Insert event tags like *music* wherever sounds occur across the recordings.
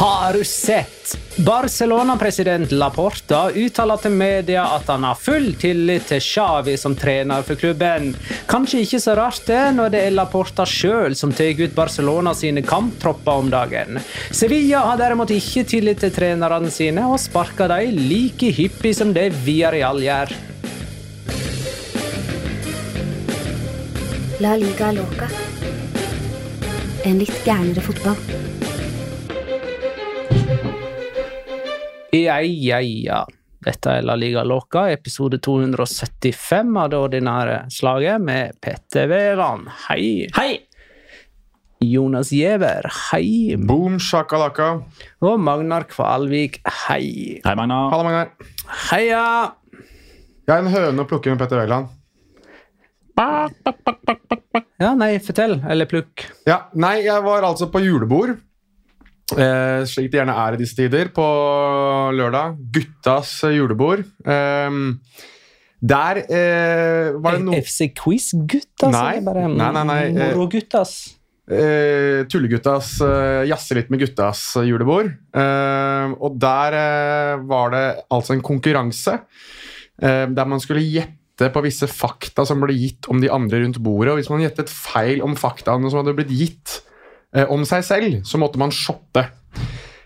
Har du sett? Barcelona-president Laporta uttaler til media at han har full tillit til Xavi som trener for klubben. Kanskje ikke så rart det, når det er Laporta sjøl som tar ut Barcelona sine kamptropper om dagen. Sevilla har derimot ikke tillit til trenerne sine, og sparker dem like hyppig som det Villarreal gjør. La liga loca. En litt gærnere fotball. Ja, ja, ja. Dette er La Liga Loca, episode 275 av det ordinære slaget med Petter Veland. Hei. Hei! Jonas Giæver. Hei. Boom shakalaka. Og Magnar Kvalvik. Hei. Hei, Magnar. Halla, Magnar. Heia. Jeg er en høne å plukke med Petter Wæland. Ja, nei, fortell. Eller plukk. Ja, nei, jeg var altså på julebord. Eh, slik det gjerne er i disse tider. På lørdag. Guttas eh, julebord. Eh, der eh, var det noe FC Quiz Guttas? Nei. bare Nei, nei, nei, eh, Moro Guttas. eh, Tulleguttas uh, Jazze litt med guttas eh, julebord. Eh, og der eh, var det altså en konkurranse eh, der man skulle gjette på visse fakta som ble gitt om de andre rundt bordet. Og hvis man gjettet feil om faktaene som hadde blitt gitt eh, om seg selv, så måtte man shotte.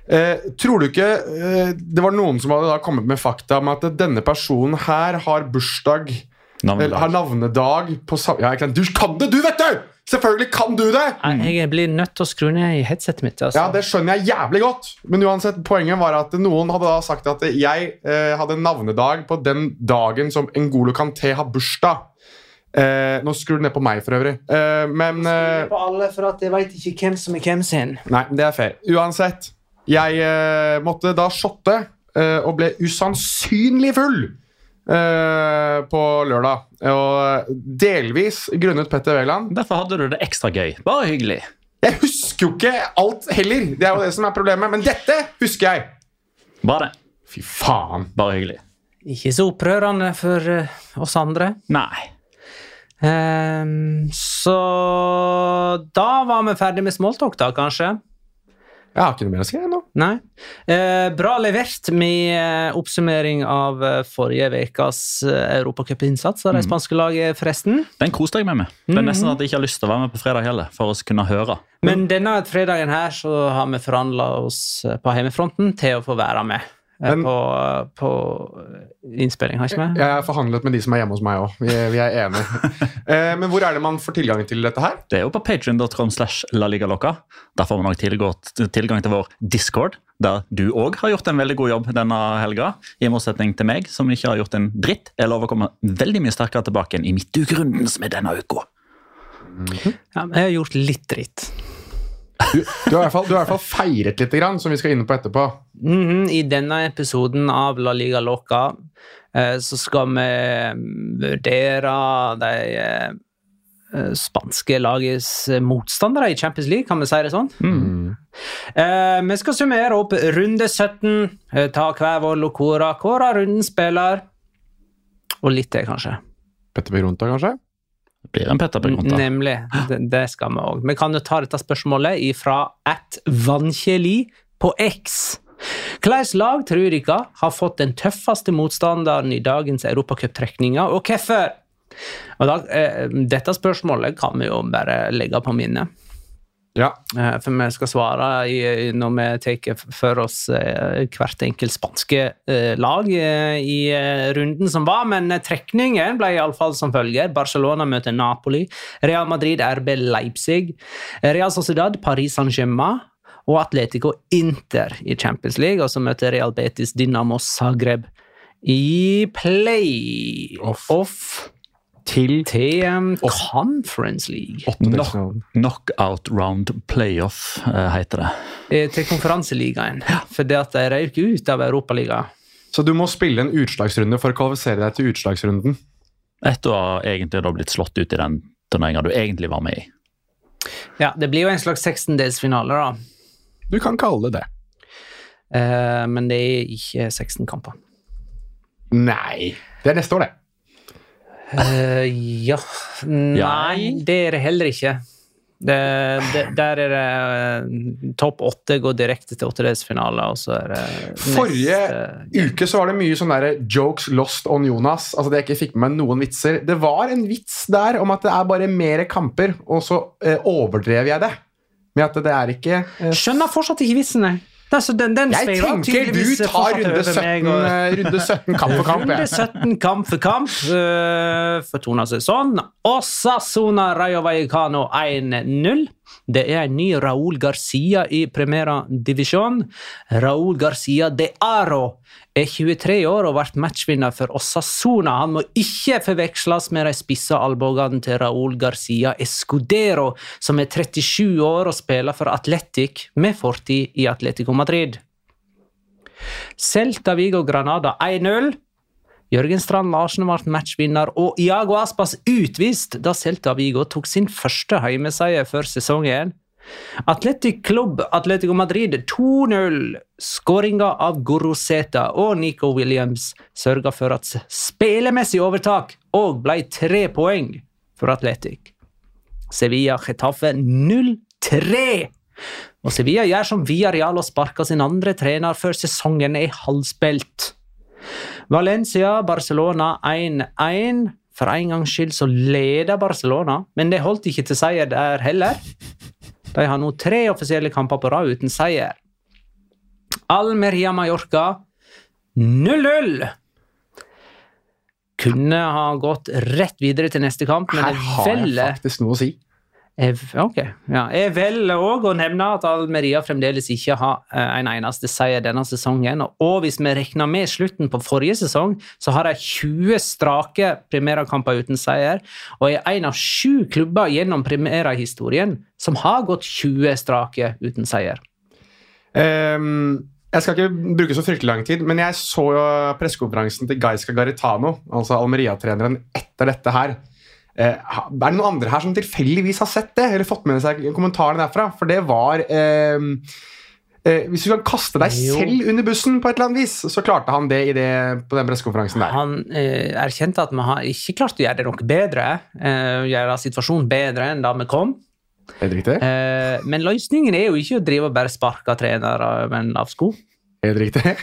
Eh, tror du ikke eh, det var noen som hadde da kommet med fakta om at denne personen her har bursdag eller har Navnedag. navnedag på Ja, sant? Du kan det, du, vet du! Selvfølgelig kan du det! Jeg blir nødt til å skru ned i headsetet mitt. Altså. Ja, Det skjønner jeg jævlig godt. Men uansett, poenget var at noen hadde da sagt at jeg eh, hadde navnedag på den dagen som Ngolo Kanté har bursdag. Eh, nå skrur du ned på meg, for øvrig. Eh, men eh, på alle, for at jeg veit ikke hvem som er hvem sin. Nei, det er fair. Uansett. Jeg eh, måtte da shotte eh, og ble usannsynlig full eh, på lørdag. Og delvis grunnet Petter Wæland. Derfor hadde du det ekstra gøy. Bare hyggelig. Jeg husker jo ikke alt heller. Det er jo det som er problemet. Men dette husker jeg. Bare det. Fy faen. Bare hyggelig. Ikke så opprørende for oss andre. Nei. Ehm, så da var vi ferdig med smalltalk, da, kanskje? Jeg har ikke noe mer å si ennå. Nei. Eh, bra levert med oppsummering av eh, forrige ukas eh, europacupinnsats av det spanske laget, forresten. Den koste jeg meg med. Det er nesten at jeg ikke har lyst til å være med på fredag heller, for å kunne høre. Men denne fredagen her så har vi forhandla oss på hjemmefronten til å få være med. Eh, Men- på, på innspilling, har ikke vi? Jeg har forhandlet med de som er hjemme hos meg òg. Vi, er- vi er enige. *laughs* Eh, Men hvor er det man får tilgang til dette her? Det er jo på patreon.com slash laligalocca. Der får man også tilgang til vår discord, der du òg har gjort en veldig god jobb denne helga. I motsetning til meg, som ikke har gjort en dritt. Jeg lover å komme veldig mye sterkere tilbake enn i midtukerunden som er denne uka. Ja, jeg har gjort litt dritt. Du, du, har fall, du har i hvert fall feiret litt, grann, som vi skal inn på etterpå. Mhm, I denne episoden av La Liga Loca eh, så skal vi vurdere de eh, spanske lagets motstandere i Champions League, kan vi si det sånn? Eh, vi skal summere opp runde 17, eh, ta hver vår locora, kåre rundens spiller, og litt til, kanskje. Petter Begrunta, kanskje? Blir en Petter Begonta. Nemlig. Det, det skal vi òg. Vi kan jo ta dette spørsmålet ifra at Vannkjeli på X. Hvilket lag tror dere har fått den tøffeste motstanderen i dagens europacuptrekninger, og hvorfor? Og da, eh, dette spørsmålet kan vi jo bare legge på minnet. Ja. Eh, For vi skal svare når vi tar for oss eh, hvert enkelt spanske eh, lag i runden som var, men trekningen ble iallfall som følger. Barcelona møter Napoli, Real Madrid RB Leipzig, Real Sociedad Paris Saint-Germain. Og Atletico Inter i Champions League, og så møter Real Betis Dynamo Zagreb i play-off til, til um, Conference League. Knock, Knockout round playoff eh, heter det. Eh, til konferanseligaen. For det at de røyk ut av Europaligaen. Så du må spille en utslagsrunde for å kvalifisere deg til utslagsrunden. Etter å ha egentlig da blitt slått ut i den turneringa du egentlig var med i. Ja, det blir jo en slags 16-delsfinale, da. Du kan kalle det det. Uh, men det er ikke 16 kamper. Nei. Det er neste år, det. Eh, ja Nei, Ja. det er det heller ikke. Det, det, der er det eh, topp åtte går direkte til åttedelsfinale, og så det Forrige neste- uke så var det mye sånne der jokes lost on Jonas. Altså det jeg ikke fikk med meg noen vitser. Det var en vits der om at det er bare mer kamper, og så eh, overdrev jeg det. Med at det er ikke eh, Skjønner fortsatt ikke vitsen, jeg. Er så den, den Jeg tenker du tar runde 17, og- eh, runde 17 kamp for kamp. Runde 17 kamp for kamp uh, fortoner seg sånn. Osasona Rayo Vallecano 1-0. Det er en ny Raúl Garcia i Primera Divisjon. Raúl Garcia de Aro er 23 år og ble matchvinner for Osasuna. Han må ikke forveksles med de spisse albuene til Raúl Garcia Escudero, som er 37 år og spiller for Atletic med fortid i Atletico Madrid. Celta Vigo Granada 1-0. Jørgen Strand Larsen ble matchvinner, og Iago Aspas utvist da Celta Vigo tok sin første heimeseier før sesongen. Atletic Club Atletico Madrid 2-0. Skåringa av Goroseta og Nico Williams sørga for at spillemessig overtak og ble tre poeng for Atletic. Sevilla Getafe 0-3. Og Sevilla gjør som Villarreal og sparker sin andre trener før sesongen er halvspilt. Valencia, Barcelona 1-1. For en gangs skyld så leder Barcelona, men det holdt ikke til seier der heller. De har nå tre offisielle kamper på rad uten seier. Almeria Mallorca 0-0. Kunne ha gått rett videre til neste kamp, men Her har jeg velger faktisk noe å si. Ok, ja. Jeg velger òg å nevne at Almeria fremdeles ikke har eh, en eneste seier denne sesongen. Og hvis vi regner med slutten på forrige sesong, så har de 20 strake primærkamper uten seier. Og er en av sju klubber gjennom primærhistorien som har gått 20 strake uten seier. Um jeg skal ikke bruke så fryktelig lang tid, men jeg så jo pressekonferansen til Gaisca Garitano, altså Almeria-treneren, etter dette her. Eh, er det noen andre her som tilfeldigvis har sett det, eller fått med seg kommentarene derfra? For det var eh, eh, Hvis du kan kaste deg Jo. selv under bussen, på et eller annet vis, så klarte han det, i det på den pressekonferansen der. Han eh, erkjente at vi har ikke klart å gjøre det noe bedre, eh, gjøre situasjonen bedre enn da vi kom. Helt riktig. Eh, men løsningen er jo ikke å drive og bare sparke trenere med en lav sko. Helt riktig.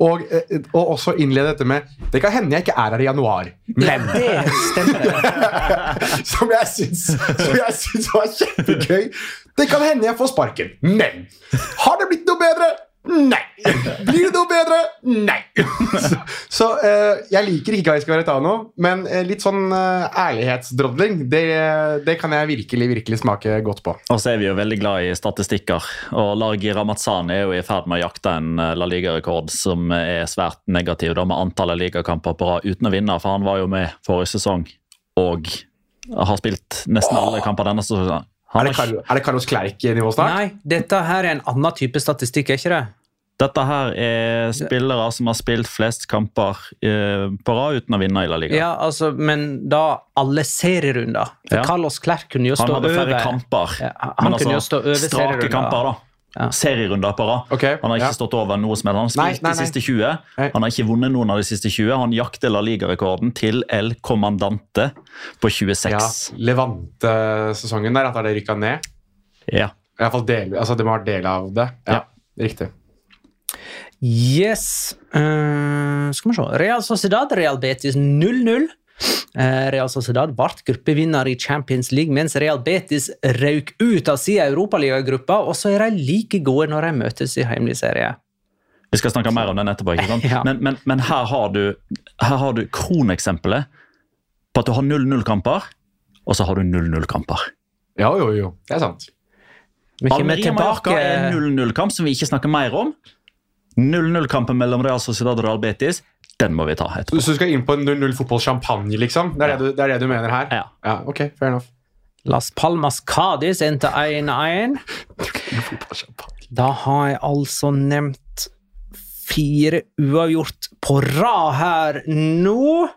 Og, eh, og også innlede dette med Det kan hende jeg ikke er her i januar, men Det stemmer. *laughs* som jeg syns, som jeg syns var kjempegøy. Det kan hende jeg får sparken, men har det blitt noe bedre? Nei! Blir det noe bedre? Nei! Så, så eh, jeg liker ikke Gaisca Veretano, men eh, litt sånn eh, ærlighetsdrodling, det, det kan jeg virkelig, virkelig smake godt på. Og så er vi jo veldig glad i statistikker. Og Largi Ramazan er jo i ferd med å jakte en eh, La Liga-rekord som er svært negativ da med antallet ligakamper på rad uten å vinne, for han var jo med forrige sesong og har spilt nesten alle kamper denne sesongen. Er det, er det Carlos Klerk-nivå snart? Nei, dette her er en annen type statistikk, er ikke det? Dette her er spillere som har spilt flest kamper eh, på rad uten å vinne i La Liga. Ja, altså, men da alle serierunder. For Ja. Carlos Clerc kunne jo stå over Han hadde færre kamper, Ja, han men kunne jo altså stå over strake kamper. da. Ja. Serierunder på rad. Okay, Han har ikke ja. stått over noe som helst. Han har Nei, spilt nei, de siste 20. Nei. Han har ikke vunnet noen av de siste 20. Han jakter La Liga-rekorden til El Commandante på 26. Ja, Levante-sesongen der, at det rykka ned? Ja. I hvert fall del, altså Det må ha vært del av det. Ja, Riktig. Yes. uh, skal vi se. Real Sociedad, Real Betis 0-0. Uh, Real Sociedad ble gruppevinner i Champions League, mens Real Betis røk ut av sin europaligagruppa, og så er de like gode når de møtes i heimlig serie. Vi skal snakke mer om den etterpå. ikke sant? *laughs* Ja. Men, men, men her har du, her har du kroneksempelet på at du har 0-0-kamper, og så har du 0-0-kamper. Ja, jo, jo. Det er sant. Kommer Almeria Mallorca er 0-0-kamp, som vi ikke snakker mer om. 0-0-kampen mellom Real Sociedad og Real Betis, den må vi ta etterpå. Så du skal inn på en 0-0 fotball-champagne, liksom? Det er, det, du, det er det du mener her? Ja. ja. Ok, fair enough. Las Palmas Cádiz endte 1-1. Da har jeg altså nevnt fire uavgjort på rad her nå.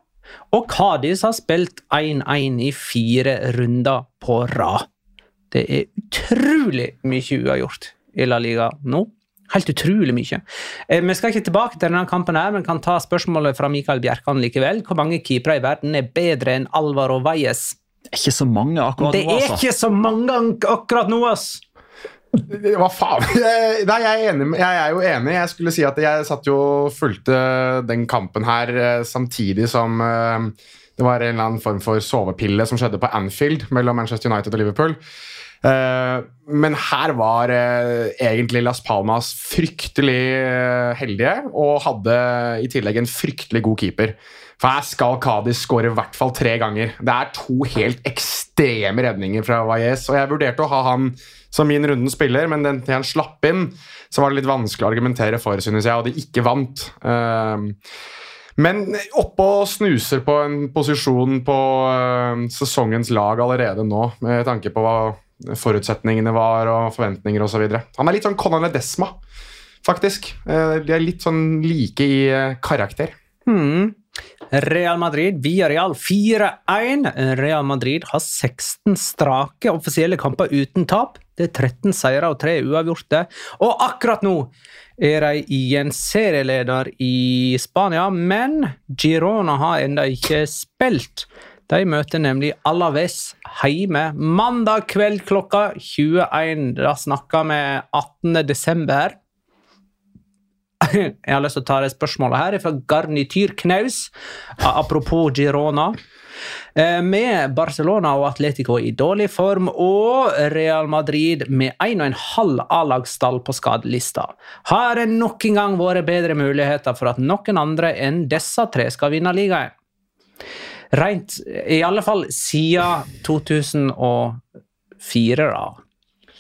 Og Cádiz har spilt 1-1 i fire runder på rad. Det er utrolig mye uavgjort i La Liga nå. Helt utrolig mye. Eh, Vi skal ikke tilbake til denne kampen, her, men kan ta spørsmålet fra Mikael Bjerkan likevel. Hvor mange keepere i verden er bedre enn Alvaro Valles? Det er ikke så mange akkurat nå Det er altså. ikke så mange akkurat nå, ass! Hva faen? *laughs* Nei, jeg er, enig, jeg er jo enig. Jeg skulle si at jeg satt jo og fulgte den kampen her eh, samtidig som eh, det var en eller annen form for sovepille som skjedde på Anfield mellom Manchester United og Liverpool. Eh, men her var eh, egentlig Las Palmas fryktelig eh, heldige, og hadde i tillegg en fryktelig god keeper. For her skal Cádiz skåre i hvert fall tre ganger. Det er to helt ekstreme redninger fra Valles, og jeg vurderte å ha han som min runden spiller, men den til han slapp inn, så var det litt vanskelig å argumentere for, synes jeg, og de ikke vant. Men oppe og snuser på en posisjon på sesongens lag allerede nå, med tanke på hva forutsetningene var og forventninger osv. Han er litt sånn Conan Ledesma, faktisk. Eh, de er litt sånn like i eh, karakter. Hmm. Real Madrid via Real 4-1. Real Madrid har 16 strake offisielle kamper uten tap. Det er 13 seire og 3 uavgjorte. Og akkurat nå er de igjen serieleder i Spania, men Girona har ennå ikke spilt. De møter nemlig Alaves hjemme mandag kveld klokka 21. Da snakker vi 18. desember. Jeg har lyst til å ta det spørsmålet her fra Garnityr Knaus, apropos Girona. Eh, Med Barcelona og Atletico i dårlig form, og Real Madrid med 1,5 A-lagsstall på skadelista, har det nok en gang vært bedre muligheter for at noen andre enn disse tre skal vinne ligaen. Rent, i alle fall siden 2004, da.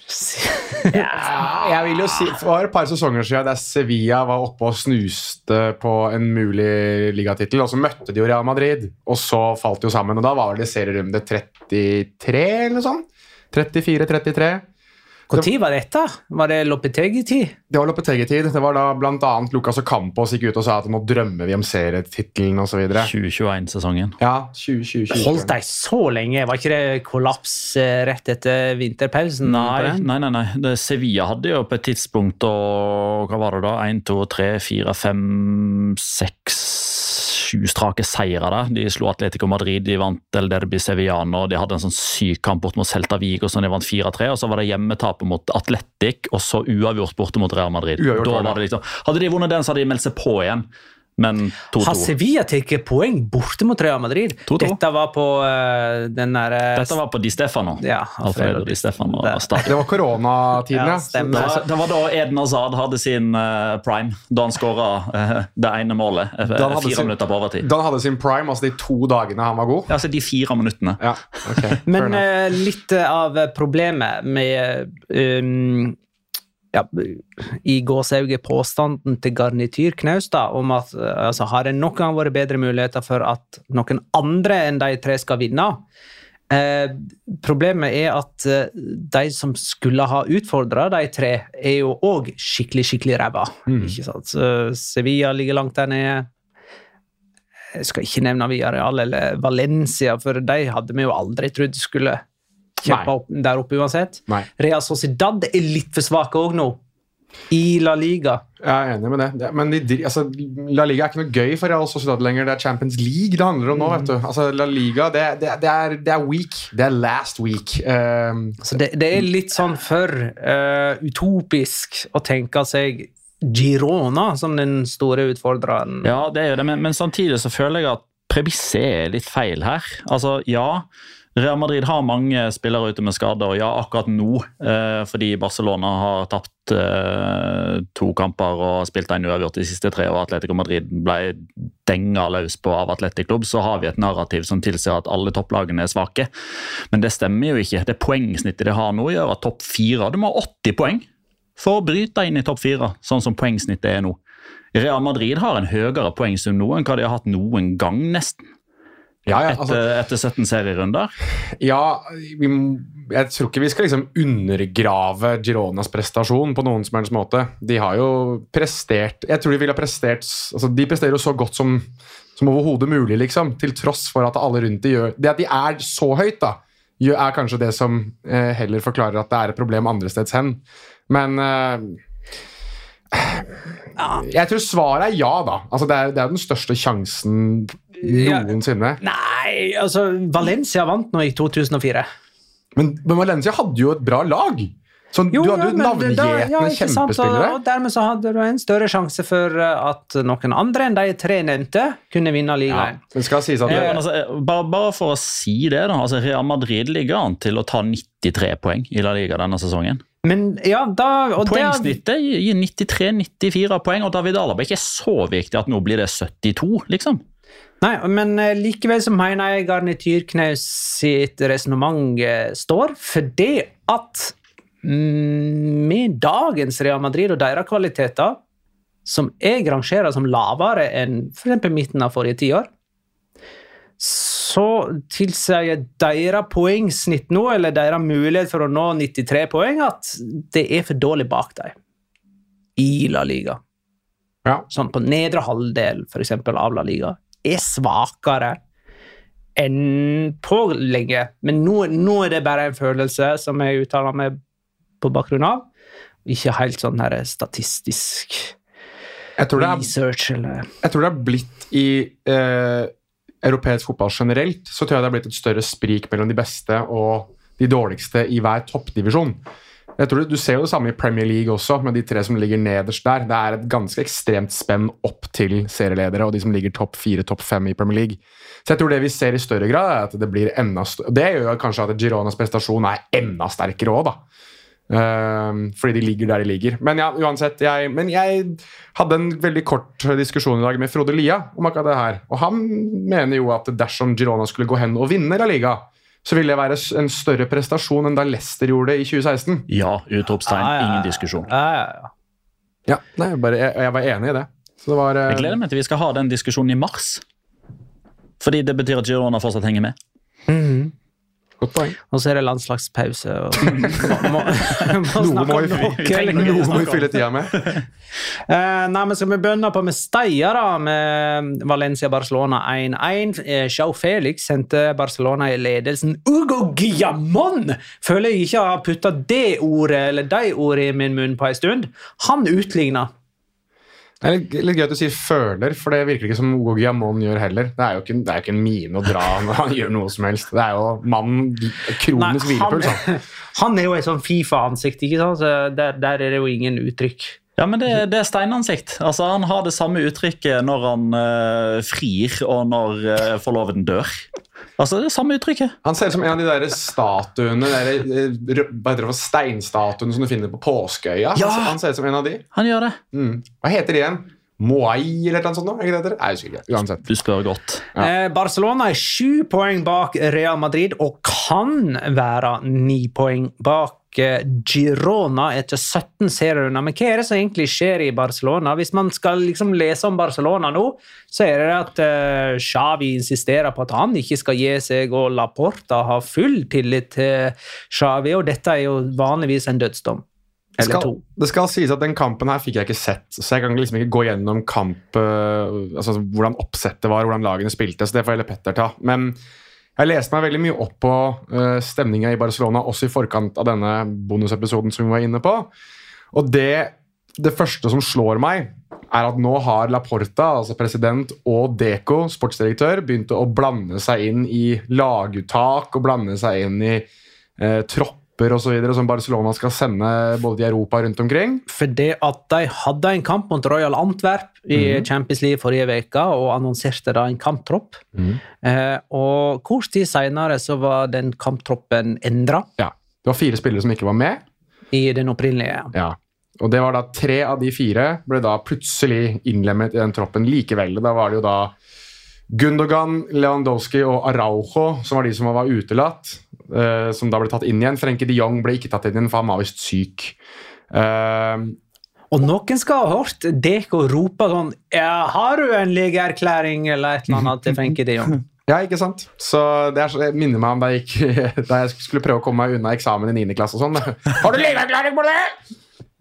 *laughs* Jeg vil jo si, Det var et par sesonger siden der Sevilla var oppe og snuste på en mulig ligatittel, og så møtte de jo Real Madrid, og så falt de jo sammen. og Da var det serierunde 33 eller noe sånt. 34-33. Når var dette? Var det Lopetegi-tid? Det var Lopetegi-tid. Det var da bl.a. Lucas Ocampos gikk ut og sa at nå drømmer vi om serietittelen osv. 2021-sesongen. Ja, 2020. Holdt de så lenge? Var ikke det kollaps eh, rett etter vinterpausen? Nei, nei, nei. nei. Det, Sevilla hadde jo på et tidspunkt og, Hva var det da? 1, 2, 3, 4, 5, 6, 7 strake seire der. De slo Atletico Madrid, de vant El Derby Sevillano. De hadde en sånn syk kamp bort mot Celta Vigo som de vant 4-3. og Så var det hjemmetapet mot Atletic, og så uavgjort borte mot Real Madrid. Uavgjort da var det. liksom, hadde de vunnet den, så hadde de meldt seg på igjen. men 2-2. Har Sevilla tatt poeng borte mot Real Madrid? 2-2. Dette var på uh, den derre Dette var på Di Stefano. Ja, Alfredo Di Stefano Det- Det var koronatiden, Ja, ja. Det var, det var da Eden Hazard hadde sin uh, prime, da han skåra det ene målet. eh, fire sin- minutter på overtid. Da han hadde sin prime, altså de to dagene han var god. Ja, altså de fire minuttene. Ja, okay, Men eh, litt av problemet med um, ja, i gåsehauget påstanden til Garnityr Knaustad om at eh, altså, har det noen gang vært bedre muligheter for at noen andre enn de tre skal vinne? Eh, problemet er at eh, de som skulle ha utfordra de tre, er jo òg skikkelig, skikkelig ræva. Mm. Sevilla ligger langt der nede. Jeg skal ikke nevne Villarreal eller Valencia, for de hadde vi jo aldri trodd skulle kjempe opp der oppe uansett. Nei. Real Sociedad er litt for svake òg nå, i La Liga. Jeg er enig med det. det men de, altså, La Liga er ikke noe gøy for Real Sociedad lenger. Det er Champions League det handler om nå. vet du. Altså, La Liga, det, det, det, er, det er week. Det er last week. Um, Så det, det er litt sånn for uh, utopisk å tenke seg Girona som den store utfordreren. Ja, det er jo det, men, men samtidig så føler jeg at premisset er litt feil her. Altså, ja, Real Madrid har mange spillere ute med skader, og ja, akkurat nå, eh, fordi Barcelona har tapt eh, to kamper og spilt en uavgjort de siste tre, og Atletico Madrid ble denga løs på av Atletic Club, så har vi et narrativ som tilsier at alle topplagene er svake. Men det stemmer jo ikke. Det poengsnittet de har nå, gjør at topp fire Du må ha 80 poeng for å bryte inn i topp fire, sånn som poengsnittet er nå. Real Madrid har en høyere poengsum nå enn hva de har hatt noen gang, nesten. Ja, ja, altså, Etter, etter 17 serierunder. ja vi, jeg tror ikke vi skal liksom undergrave Gironas prestasjon på noen som helst måte. De har jo prestert Jeg tror de ville ha prestert altså, De presterer jo så godt som, som overhodet mulig, liksom. Til tross for at alle rundt de gjør Det at de er så høyt, da, er kanskje det som eh, heller forklarer at det er et problem andre steds hen. Men eh, Jeg tror svaret er ja, da. Altså, det, er, det er den største sjansen Ja. noensinne. Nei, altså Valencia vant nå i 2004. Men, men Valencia hadde jo et bra lag. Sånn, du hadde jo men navngjetne ja, kjempespillere. Og, og dermed så hadde du en større sjanse for eh, at noen andre enn de tre nevnte kunne vinne Ja, ligaen. det skal sies at Ja, altså, bare, bare for å si det, da. Altså, Real Madrid ligger an til å ta 93 poeng i La Liga denne sesongen. Men ja, da og Poengsnittet gir 93-94 poeng, og David Alaba er ikke så viktig at nå blir det 72, liksom. Nei, men eh, likevel så mener jeg Garnityrknaus sitt resonnement eh, står, fordi at mm, med dagens Real Madrid og deres kvaliteter, som jeg rangerer som lavere enn f.eks. midten av forrige tiår, så tilsier deres poengsnitt nå, eller deres mulighet for å nå 93 poeng, at det er for dårlig bak dem i La Liga ja. sånn på nedre halvdel eksempel, av La Liga, er svakere enn på lenge. Men nå, nå er det bare en følelse som jeg uttaler meg på bakgrunn av. Ikke helt sånn her statistisk jeg, tror det er, research eller jeg tror det er blitt i eh, europeisk fotball generelt, så tror jeg det er blitt et større sprik mellom de beste og de dårligste i hver toppdivisjon. Jeg tror Du ser jo det samme i Premier League også, med de tre som ligger nederst der. Det er et ganske ekstremt spenn opp til serieledere og de som ligger topp fire, topp fem i Premier League. Så jeg tror det vi ser i større grad, er at det blir enda større. Det gjør kanskje at Gironas prestasjon er enda sterkere òg, da. Um, fordi de ligger der de ligger. Men ja, uansett. Jeg, men jeg hadde en veldig kort diskusjon i dag med Frode Lia om akkurat det her. Og han mener jo at dersom Girona skulle gå hen og vinne La Liga, så ville det være en større prestasjon enn da Leicester gjorde det i 2016. Ja, utropstegn. Ja, ja, ja. Ingen diskusjon. Ja, ja, ja. Ja, nei, bare, jeg, jeg var enig i det. Så det var eh, Jeg gleder meg til vi skal ha den diskusjonen i mars. Fordi det betyr at Girona fortsatt henger med. Godt poeng. Og *laughs* så er det landslagspause. Og må, må, må Noe vi, fylle- noe, noe tida med. uh, *laughs* nei, men Skal vi bønne på med Steia, da, med Valencia-Barcelona 1-1? Eh, Joe Felix sendte Barcelona i ledelsen. Ugo Guillamon føler jeg ikke har putta det ordet eller de ordene i min munn på en stund. Han utligna. Det er litt, litt gøy at du sier 'føler', for det virker ikke som noe Guillamon gjør heller. Det er jo ikke, det er jo ikke en mine å dra når han gjør noe som helst. Det er jo mannen kronisk hvilepuls. han, han. *laughs* han er jo et sånn Fifa-ansikt, ikke sant? Så der, der er det jo ingen uttrykk. Ja, men det, det er steinansikt. Altså, Han har det samme uttrykket når han uh, frir og når uh, forloveden dør. Altså, det er samme uttrykket. Han ser ut som en av de der statuene, der, eh, hva heter det, for steinstatuene som du finner på Påskeøya. Ja! Han, han ser ut som en av de. Han gjør det. Mm. Hva heter de igjen? Moai eller noe sånt? ikke det? Nei, jeg ikke. Uansett. Du spør godt. Eh, Barcelona er sju poeng bak Real Madrid og kan være ni poeng bak Girona etter 17 serierunder. Men hva er det som egentlig skjer i Barcelona? Hvis man skal liksom lese om Barcelona nå, så er det at uh, Xavi insisterer på at han ikke skal gi seg, og Laporta har full tillit til Xavi, og dette er jo vanligvis en dødsdom. Det skal, det skal sies at Den kampen her fikk jeg ikke sett, så jeg kan liksom ikke gå gjennom kamp, eh, altså hvordan oppsettet var, hvordan lagene spilte. så det får heller Petter ta. Men jeg leste meg veldig mye opp på uh, stemninga i Barcelona, også i forkant av denne bonusepisoden som vi var inne på. Og det, det første som slår meg, er at nå har Laporta, altså president, og Deco, sportsdirektør, begynt å blande seg inn i laguttak og blande seg inn i eh, tropper og så videre, som Barcelona skal sende både i Europa rundt omkring. Fordi at de hadde en kamp mot Royal Antwerp i Champions League forrige uke og annonserte da en kamptropp. Eh, og kort tid senere så var den kamptroppen endra Ja. Det var fire spillere som ikke var med. i den opprinnelige. Ja. Og det var da tre av de fire ble da plutselig innlemmet i den troppen likevel. Da var det jo da Gundogan, Lewandowski og Araujo som var de som var utelatt. Eh, som da ble tatt inn igjen. Frenkie de Jong ble ikke tatt inn igjen, for han var visst syk. Uh, Og noen skal ha hørt Deko rope sånn ja, 'Har du en legeerklæring?' eller et eller annet til Frenkie de Jong. *laughs* ja, ikke sant? Så det er, det minner meg om da jeg, gikk, *laughs* da jeg skulle prøve å komme meg unna eksamen i 9. klasse og sånn. *laughs* Har du legeerklæring på det?!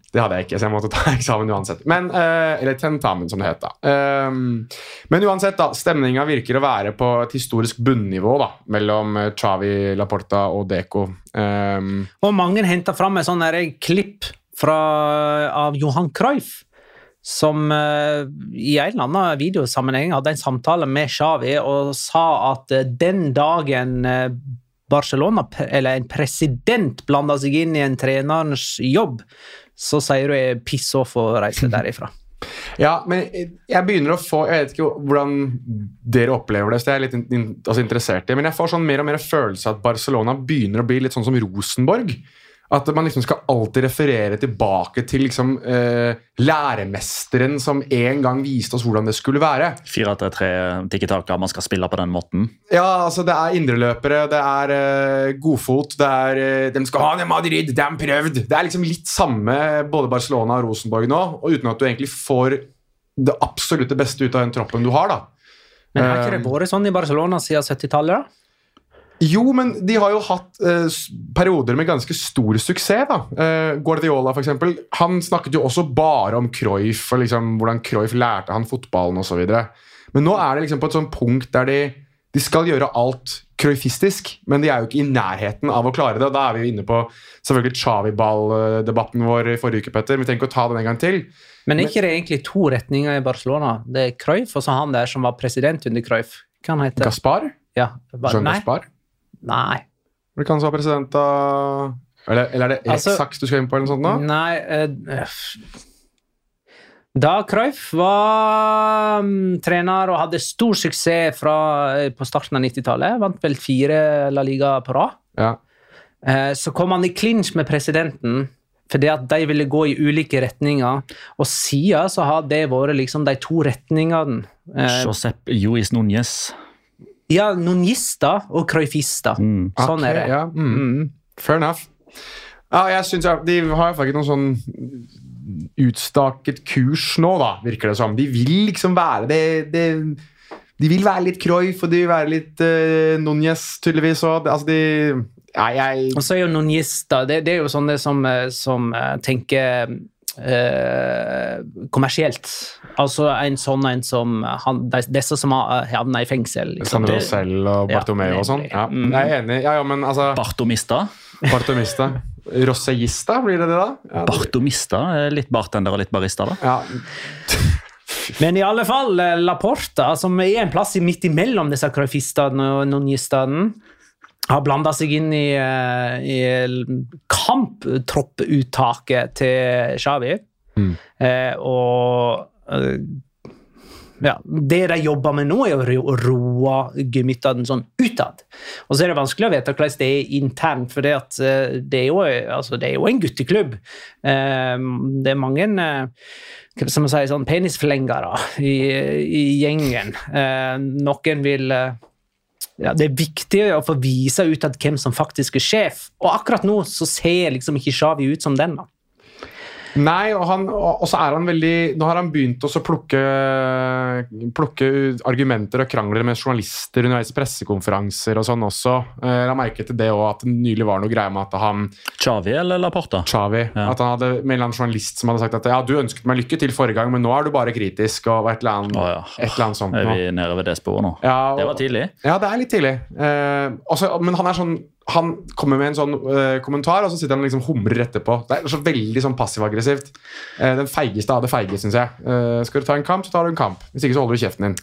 Det hadde jeg ikke, så jeg måtte ta *laughs* eksamen uansett. Men, eh, eller tentamen, som det het. da. Um, men uansett, da, stemninga virker å være på et historisk bunnivå da, mellom Chavi, Xavi, Laporta og Deco. Um, Og mange henter fram et sånt klipp fra, av Johan Cruyff, som eh, i en eller annen videosammenheng hadde en samtale med Xavi og sa at eh, den dagen eh, Barcelona, eller en president, blanda seg inn i en trenerens jobb, så sier du piss off og reiser *laughs* derifra. ja, men jeg begynner å få Jeg vet ikke hvordan dere opplever det, så jeg er litt in, altså interessert i men jeg får sånn mer og mer følelse av at Barcelona begynner å bli litt sånn som Rosenborg. At man liksom skal alltid referere tilbake til liksom, eh, læremesteren som en gang viste oss hvordan det skulle være. 4-3-3 tikki-taka, man skal spille på den måten. Ja, altså Det er indreløpere, det er eh, godfot, det er eh, De skal ha det Madrid, de har prøvd! Det er liksom litt samme både Barcelona og Rosenborg nå, og uten at du egentlig får det absolutt beste ut av den troppen du har. da. Men har ikke det Um, vært sånn i Barcelona siden 70-tallet? da? Jo, men de har jo hatt eh, perioder med ganske stor suksess. da. Eh, Guardiola, for eksempel, han snakket jo også bare om Cruyff og liksom, hvordan Cruyff lærte han fotballen osv. Men nå er det liksom på et sånt punkt der de, de skal gjøre alt cruyffistisk, men de er jo ikke i nærheten av å klare det. og Da er vi jo inne på selvfølgelig Chavi-ball-debatten vår i forrige uke, Petter. Vi trenger ikke å ta den en gang til. Men er ikke det egentlig to retninger i Barcelona? Det er Cruyff og så han der som var president under Cruyff. Hva han heter Gaspar? Ja, Jean Gaspar? Nei. Det ikke han som president av Eller, eller er det Altså- Rex du skal inn på? eller noe sånt Da? Nei uh, Da Cruyff var um, trener og hadde stor suksess fra, eh, på starten av 90-tallet, vant vel fire La Liga på rad, Ja. uh, så kom han i klinsj med presidenten fordi at de ville gå i ulike retninger. Og siden så har det vært liksom de to retningene. Eh, Josep Luis Núñez. Ja, nonister og cruyffister. Mm. Sånn er det. Ja, mm. Fair enough. Ja, jeg synes ja, De har faktisk noen sånn utstaket kurs nå, da, virker det som. De vil liksom være det, det De vil være litt Cruyff, og de vil være litt uh, Núñez, tydeligvis. Og, altså, de Ja, jeg Og så er jo nonjister det, det er jo sånne som, eh, som eh, tenker eh, kommersielt. Altså en sånn en som han, disse som har havna i fengsel. Liksom. Sandro Rosell og Ja, Bartomeu og sånn. Ja, Mm. jeg er enig. Ja, ja, men altså Bartomista. Bartomista. Rossellista, blir det det, da? Ja, Bartomista litt bartender og litt barista, da. ja. *laughs* Men i alle fall eh, Laporta, som er en plass midt imellom disse cruyffistene og nonistene, har blanda seg inn i, eh, i kamptropputtaket til Xavi. Eh, og eh, ja, Det de jobber med nå, er å roe gemyttene sånn utad. Og så er det vanskelig å vite hvordan det er internt, for det, at, eh, det, er, jo, altså, det er jo en gutteklubb. Eh, det er mange hva skal man si, sånn penisflengere i, i gjengen. Eh, noen vil ja, Det er viktig å få vise ut at hvem som faktisk er sjef, og akkurat nå så ser liksom ikke Shawi ut som den. da. Nei, og, han, og så er han veldig Nå har han begynt å plukke, plukke argumenter og krangler med journalister underveis i pressekonferanser og sånn også. Eh, Jeg la merke til det òg, at det nylig var noe greie med at han Chavi eller Laporta? Chavi, Ja. at han hadde med en eller annen journalist som hadde sagt at ja, du ønsket meg lykke til forrige gang, men nå er du bare kritisk og et eller annet, oh, ja. et eller annet sånt. Er vi nede ved det sporet nå? Ja, og- Det var tidlig. Ja, det er litt tidlig. Eh, også, men han er sånn han kommer med en sånn uh, kommentar, og så sitter han og liksom humrer etterpå. Det er så veldig sånn passiv-aggressivt. Uh, den feigeste av det feige, syns jeg. Uh, skal du ta en kamp, så tar du en kamp. Hvis ikke så holder du kjeften din.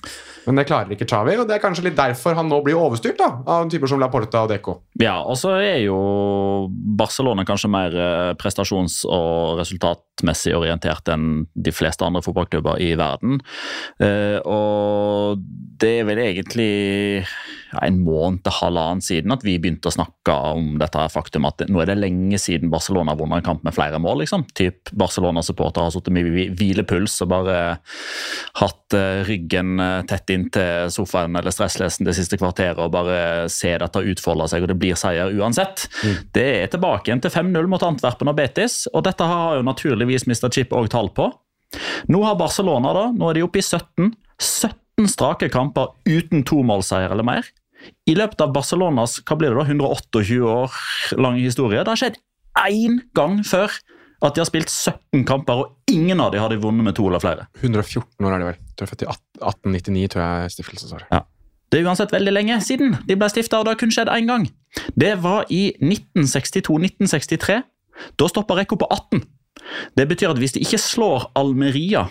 Men det klarer ikke Chavi, og det er kanskje litt derfor han nå blir overstyrt da, av typer som Laporta og Deco. Ja, og så er jo Barcelona kanskje mer prestasjons- og resultatmessig orientert enn de fleste andre fotballklubber i verden. Og det er vel egentlig ja, en måned til halvannen siden at vi begynte å snakke om dette faktum at nå er det lenge siden Barcelona har vunnet en kamp med flere mål. liksom. Typ Barcelona-supportere har sittet med hvilepuls og bare hatt eh, ryggen tett tett inntil sofaen eller stresslesen det siste kvarteret og bare se dette utfolde seg, og det blir seier uansett. Det er tilbake igjen til 5-0 mot Antwerpen og Betis, og dette har jo naturligvis Mr. Chip òg tall på. Nå har Barcelona, da, nå er de oppe i 17. 17 strake kamper uten tomålseier eller mer. I løpet av Barcelonas hva blir det da, 128 år lang historie, det har skjedd én gang før at de har spilt 17 kamper, og ingen av dem har de vunnet med to eller flere. 114 år er de vel. Du er født i 1899, tror jeg stiftelsesår. Det er uansett veldig lenge siden de ble stifta, og det har kun skjedd én gang. Det var i 1962-1963. Da stoppa rekka på 18. Det betyr at hvis de ikke slår Almeria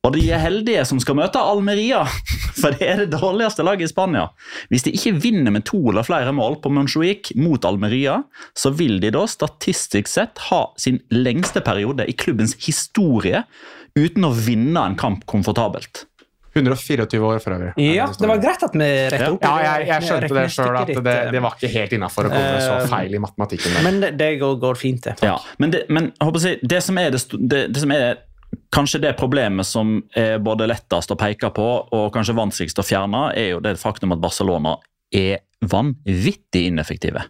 og de er heldige som skal møte Almeria, *laughs* for det er det dårligste laget i Spania. Hvis de ikke vinner med to eller flere mål på Montjuic mot Almeria, så vil de da statistisk sett ha sin lengste periode i klubbens historie uten å vinne en kamp komfortabelt. 124 år for øvrig. Ja, det var greit at vi rettet opp. Ja, jeg, jeg skjønte det sjøl, at det, det var ikke helt innafor å komme så Eh, feil i matematikken. der. Men det, det går, går fint, det. Ja, men, det, men jeg det, som er det, det, det som er kanskje det problemet som er både lettest å peke på og kanskje vanskeligst å fjerne, er jo det faktum at Barcelona er vanvittig ineffektive.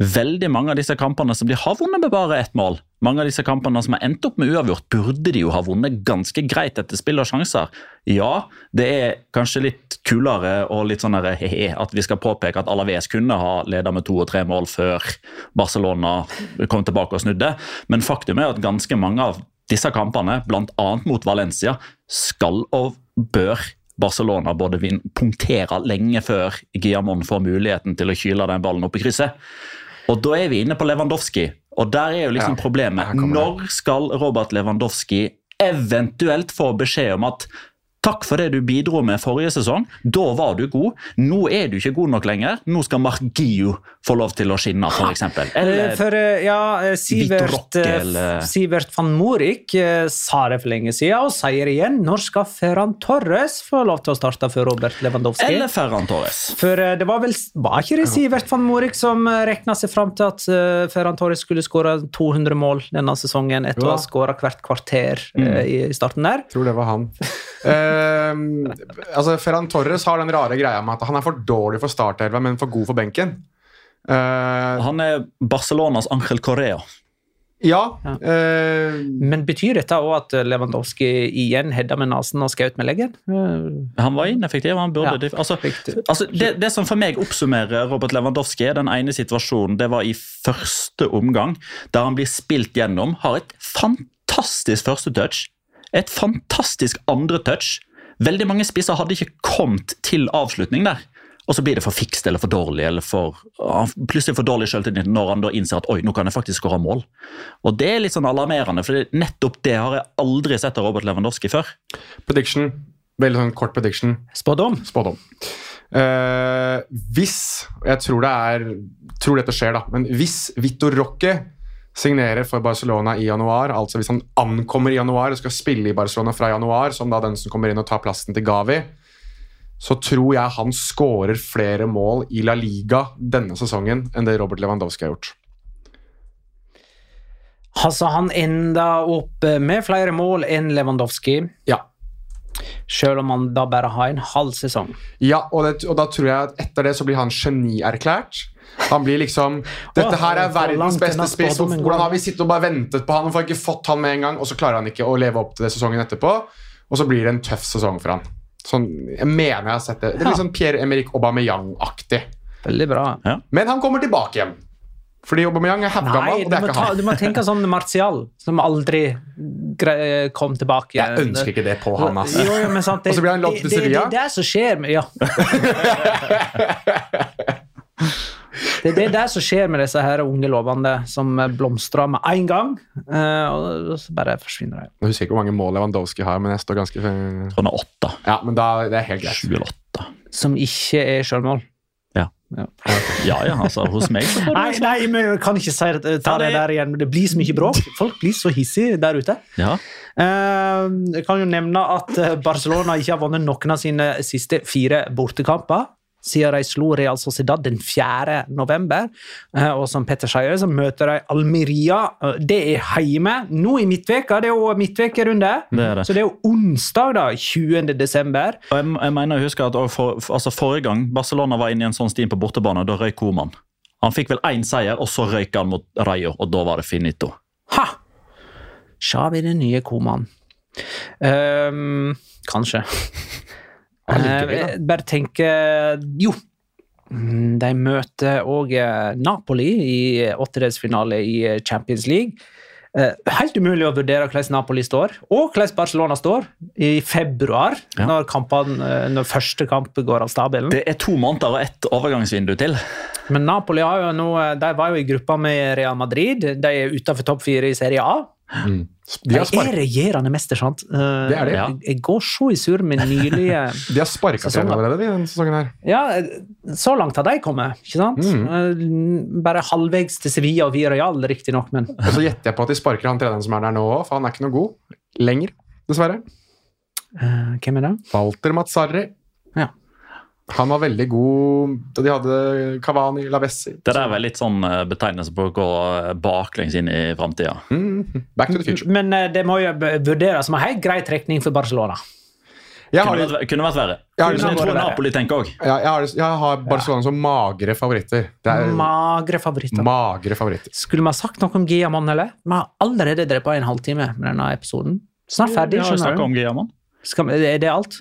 Veldig mange av disse kampene som de har vunnet med bare ett mål, mange av disse kampene som har endt opp med uavgjort, burde de jo ha vunnet ganske greit etter spill og sjanser. Ja, det er kanskje litt kulere og litt sånn he-he, at vi skal påpeke at Alaves kunne ha ledet med to og tre mål før Barcelona kom tilbake og snudde, men faktum er at ganske mange av disse kampene, bl.a. mot Valencia, skal og bør Barcelona både vinne, punktere lenge før Guillamon får muligheten til å kyle den ballen opp i krysset. Og da er vi inne på Lewandowski, og der er jo liksom Ja, problemet. Når skal Robert Lewandowski eventuelt få beskjed om at Takk for det du bidro med forrige sesong. Da var du god. Nå er du ikke god nok lenger. Nå skal Mark Gio få lov til å skinne, f.eks. Eh, Eller For eh, ja, eh, Sivert, Rocke, eller- Sivert van Morik sa det for lenge siden, og sier igjen. Når skal Ferran Torres få lov til å starte for Robert Lewandowski? eller Ferran Torres. For det var vel Var ikke det Sivert van Morik som regna seg fram til at Ferran Torres skulle skåre 200 mål denne sesongen etter å ha skåra hvert kvarter mm. i i starten der? tror det var han. *laughs* Ehm, altså Ferran Torres har den rare greia med at han er for dårlig for startelva, men for god for benken. Eh, Han er Barcelonas Angel Correa. ja. eh, Men betyr dette òg at Lewandowski igjen hedda med nesen og skjøt med leggen? Eh, Han var ineffektiv. han burde... Ja, altså, altså det, det som for meg oppsummerer Robert Lewandowski, er den ene situasjonen det var i første omgang, der han blir spilt gjennom, har et fantastisk første touch, et fantastisk andre touch. Veldig mange spisser hadde ikke kommet til avslutning der. Og så blir det for fikst eller for dårlig, eller for, plutselig for dårlig selvtillit når han da innser at oi, nå kan jeg faktisk skåre mål. Og det er litt sånn alarmerende, for nettopp det har jeg aldri sett av Robert Lewandowski før. prediction. Veldig sånn kort prediction. Spådom? Spådom. Eh, hvis og Jeg tror det er tror dette skjer, da. Men hvis Vittor Roque signerer for Barcelona i januar, altså hvis han ankommer i januar og skal spille i Barcelona fra januar, som da den som kommer inn og tar plassen til Gavi, så tror jeg han skårer flere mål i La Liga denne sesongen enn det Robert Lewandowski har gjort. Altså, han enda opp eh, med flere mål enn Lewandowski, Ja, selv om han da bare har en halv sesong. Ja, og, det, og da tror jeg at etter det så blir han genierklært. Han blir liksom Dette her er verdens beste spiss. Hvordan har vi sittet og bare ventet på han og får ikke fått han med en gang, og så klarer han ikke å leve opp til det sesongen etterpå, og så blir det en tøff sesong for han. Sånn, jeg mener jeg har sett det. Det er litt sånn Pierre-Emerick Aubameyang-aktig. Veldig bra. Ja. Men han kommer tilbake igjen. Fordi Aubameyang er Nei, halvgammel, og du det er må, ikke ta, han. du må tenke sånn Martial, som aldri kom tilbake. Jeg ønsker ikke det på han, ass. Jo, jo, men sant, det, Og så blir han lånt til Sevilla. det, det, det er det som skjer med Ja. *laughs* Det er det der som skjer med disse her unge lovende som blomstrer med en gang, eh, og så bare forsvinner de. Jeg husker ikke hvor mange mål Lewandowski har, men jeg står ganske Jeg tror han har åtte. Ja, men da, det er helt greit. Sju eller åtte. Som ikke er selvmål. Ja. Ja. ja, ja, altså hos meg så får Nei, du nei, men jeg kan ikke si det, ta det der igjen. Det blir så mye bråk. Folk blir så hissige der ute. Ja. Eh, Jeg kan jo nevne at eh, Barcelona ikke har vunnet noen av sine siste fire bortekamper. Siden de slo Real Sociedad den 4. november. Eh, Og som Petter sier, så møter de Almeria. Eh, Det er hjemme nå i midtveka. Det er jo midtvekerunde. Er. Så det er jo onsdag, da, 20. desember. Og jeg, jeg mener jeg husker at for, for, altså Forrige gang Barcelona var inne i en sånn stim på bortebane, da røyk Koman. Han fikk vel én seier, og så røyk han mot Rayo, og da var det finito. Ha! Xavi den nye Koman. Um, kanskje. Allikevel, da. Eh, bare tenke Jo. Mm, De møter òg Napoli i åttedelsfinale i eh, Champions League. Eh, helt umulig å vurdere hvordan Napoli står, og hvordan Barcelona står, i februar, Ja. når, kampene, eh, når første kamp går av stabelen. Det er to måneder og ett overgangsvindu til. Men Napoli har jo nå, eh, var jo i gruppa med Real Madrid. De er utenfor topp fire i Serie A. De De spark, er regjerende mester, sant? Eh, Det er det. Ja. Jeg, jeg går så i surr med nylige *laughs* de har sparka trener allerede denne sesongen her. Ja, så langt har de kommet, ikke sant? Mm. Eh, Bare halvveis til Sevilla og Villarreal, riktignok, men *laughs* Og så gjetter jeg på at de sparker han treneren som er der nå òg, for han er ikke noe god lenger, dessverre. Uh, hvem er det? Walter Mazzarri. Han var veldig god da de hadde Cavani, Lavessi. Det der er litt sånn eh, betegnelse på å gå eh, baklengs inn i framtida. Mm. Back to the future. Men eh, det må jo vurderes som en helt grei trekning for Barcelona. Jeg har, Kunne, vært- kunne vært verre. jeg har, jeg tror verre. Napoli tenker òg. jeg, har, jeg har Barcelona som magre favoritter. Det er Magre favoritter. magre favoritter. Skulle vi ha sagt noe om Giamon, eller? Vi har allerede drept en halvtime med denne episoden. Snart ferdig, skjønner du. om Giaman. Skal, er det alt?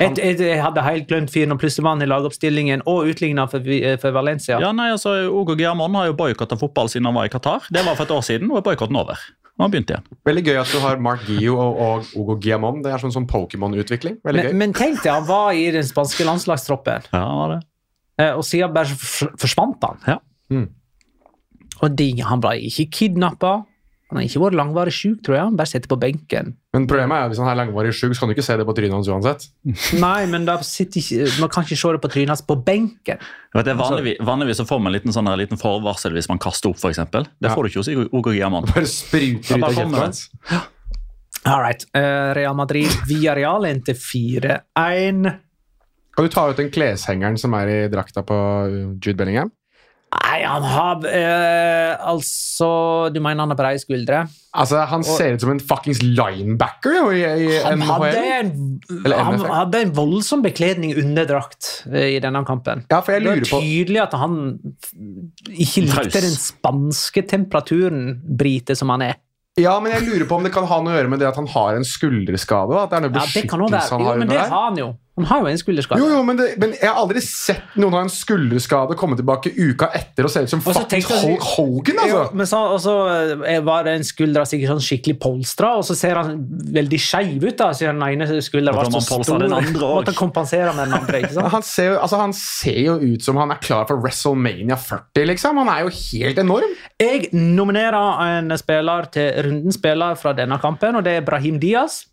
Jeg, jeg, jeg hadde helt glemt fyren og plussemann i lagoppstillingen og utligna for, for Valencia. Ja, nei, altså, Ogo Giamon har jo boikotta fotball siden han var i Qatar. Det var for et år siden, og er boikotten over. Og han begynte igjen. Veldig gøy at du har Mark Gio og, og Ogo Giamon. Det er sånn, sånn Pokémon-utvikling. Veldig Men, gøy. men tenk deg, han var i den spanske landslagstroppen, Ja, han var det. eh, og siden bare forsvant han. Ja. Mm. Og de, han ble ikke kidnappa. Han har ikke vært langvarig syk, tror jeg. Han bare sitter på benken. Men problemet er at hvis han er langvarig sjuk, så kan du ikke se det på trynet hans uansett. *laughs* Nei, men da ikke, man kan ikke se det på trynet hans på benken. Vet, det er vanligvis, vanligvis så får man en liten, sånn, en liten forvarsel hvis man kaster opp, f.eks. Det Ja. får du ikke hos Ogo Giamon. Bare spruter ut av kjeften hans. All right. Uh, Real Madrid via Real endte 4-1. Kan du ta ut den kleshengeren som er i drakta på Jude Bellingham? Nei, han har eh, Altså Du mener han har breie skuldre? Altså, Han ser ut som en fuckings linebacker jo, i, i Han hadde NHL. en, Eller han NFL. hadde en voldsom bekledning under drakt eh, i denne kampen. Ja, for jeg Det er tydelig at han ikke likte den spanske temperaturen, brite som han er. Ja, men jeg lurer på om det kan ha noe å gjøre med det at han har en skulderskade. da, At det er noe Ja, det kan også beskyttelse være. han Jo, har men under det der. har han jo. Han har jo en skulderskade. Jo, jo, men, det, men jeg har aldri sett noen ha en skulderskade komme tilbake uka etter og se ut som Hulk Hogan, Jo, altså! men så, og så eh, var den skuldra sikkert sånn skikkelig polstra, og så ser han veldig skeiv ut, da, siden den ene skuldra var så stor. den andre. Måtte kompensere med den andre. ikke *laughs* sant? Han ser, jo, altså, han ser jo ut som han er klar for WrestleMania 40, liksom. Han er jo helt enorm. Jeg nominerer en spiller til rundens spiller fra denne kampen, og det er Brahim Diaz.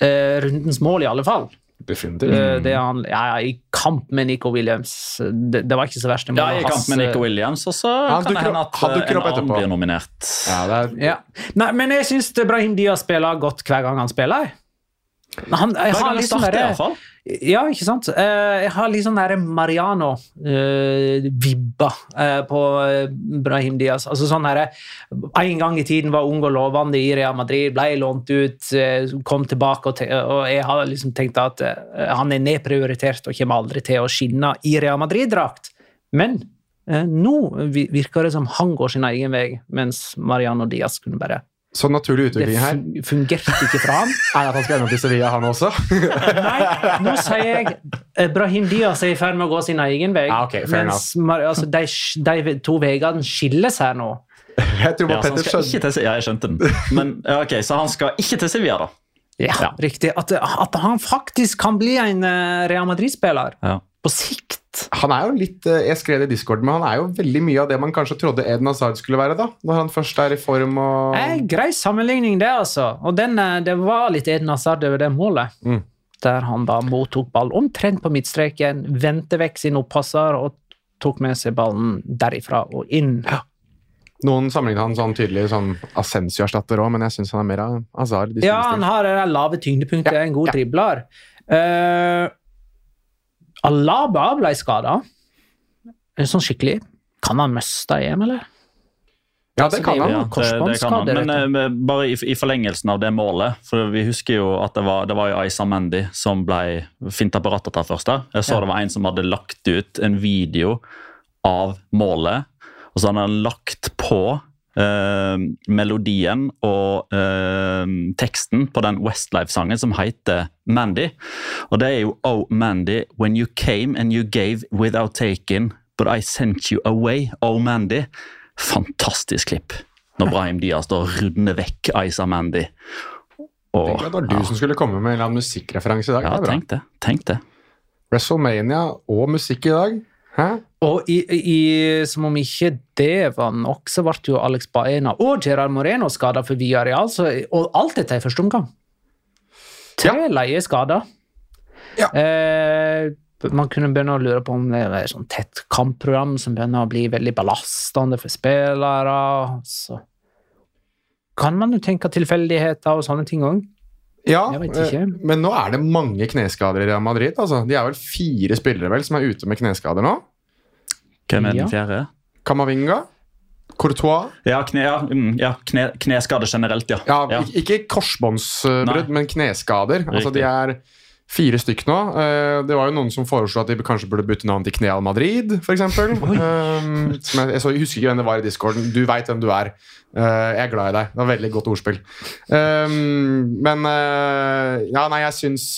Eh, rundens mål, i alle fall. Definitivt. Eh, Det han, ja, ja, I kamp med Nico Williams. Det, det var ikke så verst. Ja, I kamp med Nico Williams, og så Han kan det hende at han eh, dukker en opp annen etterpå. blir nominert. Ja, det er, Ja. Nei, men jeg syns Brahim Diaz spiller godt hver gang han spiller. jeg. Han, jeg i hvert gang Ja, ikke sant? Eh, jeg har litt sånn derre Mariano-vibba på eh, Brahim Diaz. Altså sånn herre En gang i tiden var ung og lovende i Real Madrid, ble lånt ut, eh, kom tilbake, og, jeg har liksom tenkt at eh, han er nedprioritert og kommer aldri til å skinne i Real Madrid-drakt. Men eh, nå virker det som han går sin egen vei, mens Mariano Diaz kunne bare så naturlig utvikling her Det fungerte ikke fra han. *laughs* er at han skal ende opp i Sevilla, han også. Nei, nå sier jeg Brahim Diaz er i ferd med å gå sin egen vei. Ah, okay, mens Mar altså, de, de to veiene skilles her nå. Jeg tror Ja, Petter skjønte til, ja, jeg skjønte den. Men, ja, ok, Så han skal ikke til Sevilla, da? Ja, Ja. riktig. At, at han faktisk kan bli en eh, Real Madrid-spiller Ja. på sikt. Han er jo litt, eh, Jeg skrev det i Discord, men han er jo veldig mye av det man kanskje trodde Eden Hazard skulle være, da. Når han først er i form og Eh, grei sammenligning, det, altså. Og den, eh, det var litt Eden Hazard over det målet. Mm. Der han da mottok ball omtrent på midtstreken, vendte vekk sin oppasser og tok med seg ballen derifra og inn. Noen sammenligner han sånn tydelig som Assensio-erstatter òg, men jeg syns han er mer av Hazard. Ja, han har det lave tyngdepunktet, Ja, en god ja. dribler. Uh, Alaba ble skada. Sånn skikkelig. Kan han miste EM, eller? ja, det kan han. Ja, det, det kan han. Men uh, bare i, i forlengelsen av det målet For vi husker jo at det var, det var jo Aisa Mendy som ble finta på rattet der først. der. Jeg så Ja. det var en som hadde lagt ut en video av målet, og så hadde han lagt på eh, melodien og eh, teksten på den Westlife-sangen som heter Mandy. Og det er jo Oh Mandy, when you came and you gave without taking, but I sent you away, Oh Mandy. Fantastisk klipp. Når Brahim Diaz da runder vekk Isa Mandy. Og, Tenk at det var du som skulle komme med en eller annen musikkreferanse i dag. ja, det tenk det. Tenk det. WrestleMania og musikk i dag. Hæ? Og i, i, som om ikke det var nok, så ble jo Alex Baena og Gerard Moreno skada for Villarreal. Så, og alt dette i første omgang. Tre leie skader. Ja. Eh, man kunne begynne å lure på om det er et sånn tett kampprogram som begynner å bli veldig belastende for spillere. Så kan man jo tenke tilfeldigheter og sånne ting òg. Ja, eh, men nå er det mange kneskader i Real Madrid. Altså. De er vel fire spillere vel som er ute med kneskader nå. Hvem er den fjerde? Kamavinga, Courtois Ja, kne, ja, mm, ja kne, kneskade generelt, ja. ja, Ja. Ikke korsbåndsbrudd, men kneskader. Altså, de er fire stykk nå. Eh, Det var jo noen som foreslo at de kanskje burde bytte navn til Kneal Madrid, f.eks. Um, *laughs* jeg, jeg, husker ikke hvem det var i discorden. Du veit hvem du er. Eh, jeg er glad i deg. Det var veldig godt ordspill. Um, men eh, Ja, nei, jeg syns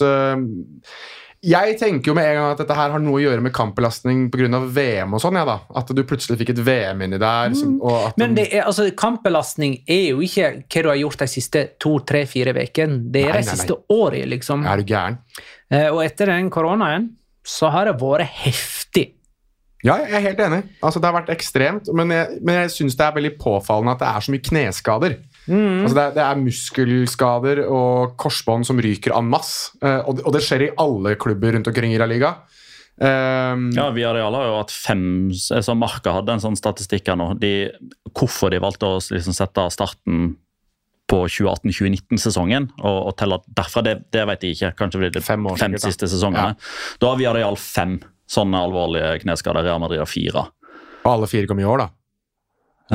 Jeg tenker jo med en gang at dette her har noe å gjøre med kampbelastning pga. VM og sånn. Ja, da. At du plutselig fikk et VM inni der. som- at Men det er, altså, kampbelastning er jo ikke hva du har gjort de siste to, tre, fire ukene. Det er Nei, de siste årene, liksom. Er du gæren? Eh, Og etter den koronaen så har det vært heftig. Ja, jeg er helt enig. Altså, det har vært ekstremt, men jeg, men jeg syns det er veldig påfallende at det er så mye kneskader. Altså, det, det er muskelskader og korsbånd som ryker en masse, eh, og, det- og det skjer i alle klubber rundt omkring i La Liga. Um, Ja, vi har jo hatt fem altså Marka hadde en sånn statistikk her nå. De, hvorfor de valgte å liksom sette starten på 2018-2019-sesongen og, og telle derfra, det, det vet jeg ikke. Kanskje fordi det Fem år fem sikkert, siste sesongene. Da har Villarreal fem sånne alvorlige kneskader. Real Madrid har fire. Og alle fire kom i år, da.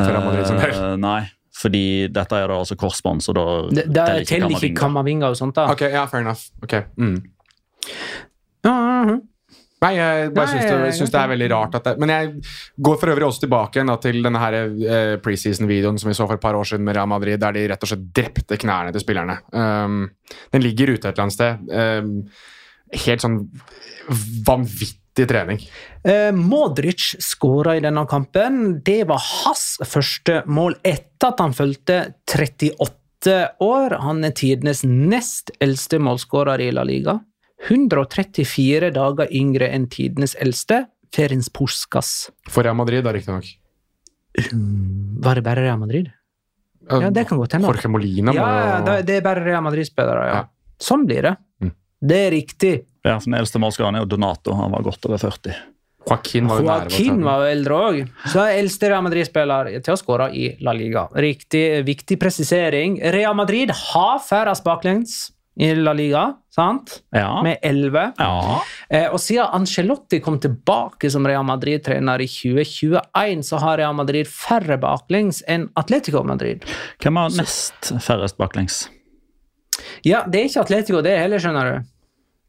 Real. Eh, nei, fordi dette er da altså korsbånd, så da Det, det teller teller ikke Kamavinga. Kamavinga og sånt, da. Ok, ja, fair enough. Ok, mm. Nei, jeg bare syns det, jeg- syns det er veldig rart at det Men jeg går for øvrig også tilbake igjen da, til denne her eh, preseason-videoen som vi så for et par år siden med Real Madrid, der de rett og slett drepte knærne til spillerne. Um, den ligger ute et eller annet sted. Um, helt sånn vanvittig trening. Eh, Modric skåra i denne kampen. Det var hans første mål etter at han fulgte 38 år. Han er tidenes nest eldste målskårer i La Liga. 134 dager yngre enn tidenes eldste, Ferins Puskas. For Real Madrid, da, riktignok. Var det bare Real Madrid? Ja, det kan godt hende. Jorge Molina må Ja, det er bare Real Madrid-spillere, ja. Ja. Sånn blir det. Mm. Det er riktig. Ja, for Den eldste målskåreren er jo Donato. Han var godt over 40. Joaquin var jo Joaquin var jo eldre òg. Så er eldste Real Madrid-spiller til å skåre i La Liga. Riktig viktig presisering. Real Madrid har færrest baklengs i La Liga, sant? Ja. Med 11. ja. Eh, og siden Ancelotti kom tilbake som Real Madrid-trener i 2021, så har Real Madrid færre baklengs enn Atletico Madrid. Hvem har nest færrest baklengs? Ja, det er ikke Atletico, det heller, skjønner du.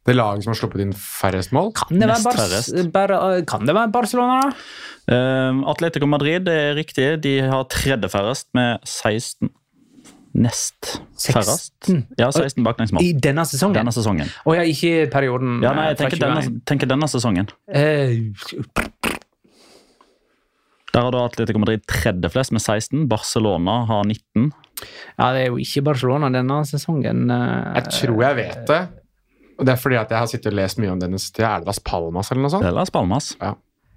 Det laget som har sluppet inn færrest mål. Kan det være, Nest Bar. Bar kan det være Barcelona, da? Uh, Atletico Madrid det er riktig. De har tredje færrest med 16. Nest færrest. 16? Ja, 16 baklengsmål. I denne sesongen? Denne sesongen. Oh, ja, ikke i perioden Ja, nei, jeg tenker denne, tenker denne sesongen. Uh, Der har da Atletico Madrid tredje flest med 16. Barcelona har 19. ja, det er jo ikke Barcelona denne sesongen. eh. Jeg tror jeg vet det. Og det er fordi at jeg har sittet og lest mye om denne tida. Er det Las Palmas eller noe sånt? Det er Las Palmas.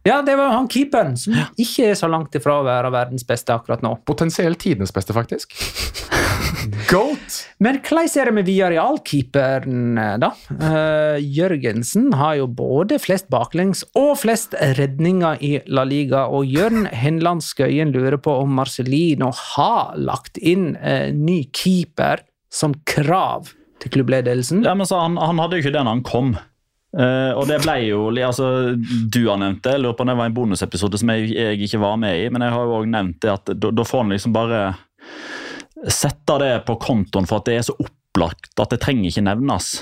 Ja, det var han keeperen, som ikke er så langt ifra å være verdens beste akkurat nå. Potensielt tidenes beste, faktisk. *laughs* Goat! Men hvordan er det med Villarreal-keeperen, eh, da? Uh, Jørgensen har jo både flest baklengs og flest redninger i La Liga, og Jørn Henland Skøyen lurer på om Marcelino har lagt inn uh, ny keeper som krav til klubbledelsen. Ja, men han, han hadde jo ikke det når han kom. Eh, og det ble jo altså, Du har nevnt det, lurer på om det var en bonusepisode som jeg, jeg ikke var med i, men jeg har jo også nevnt det at da, får han liksom bare sette det på kontoen for at det er så opplagt at det trenger ikke nevnes.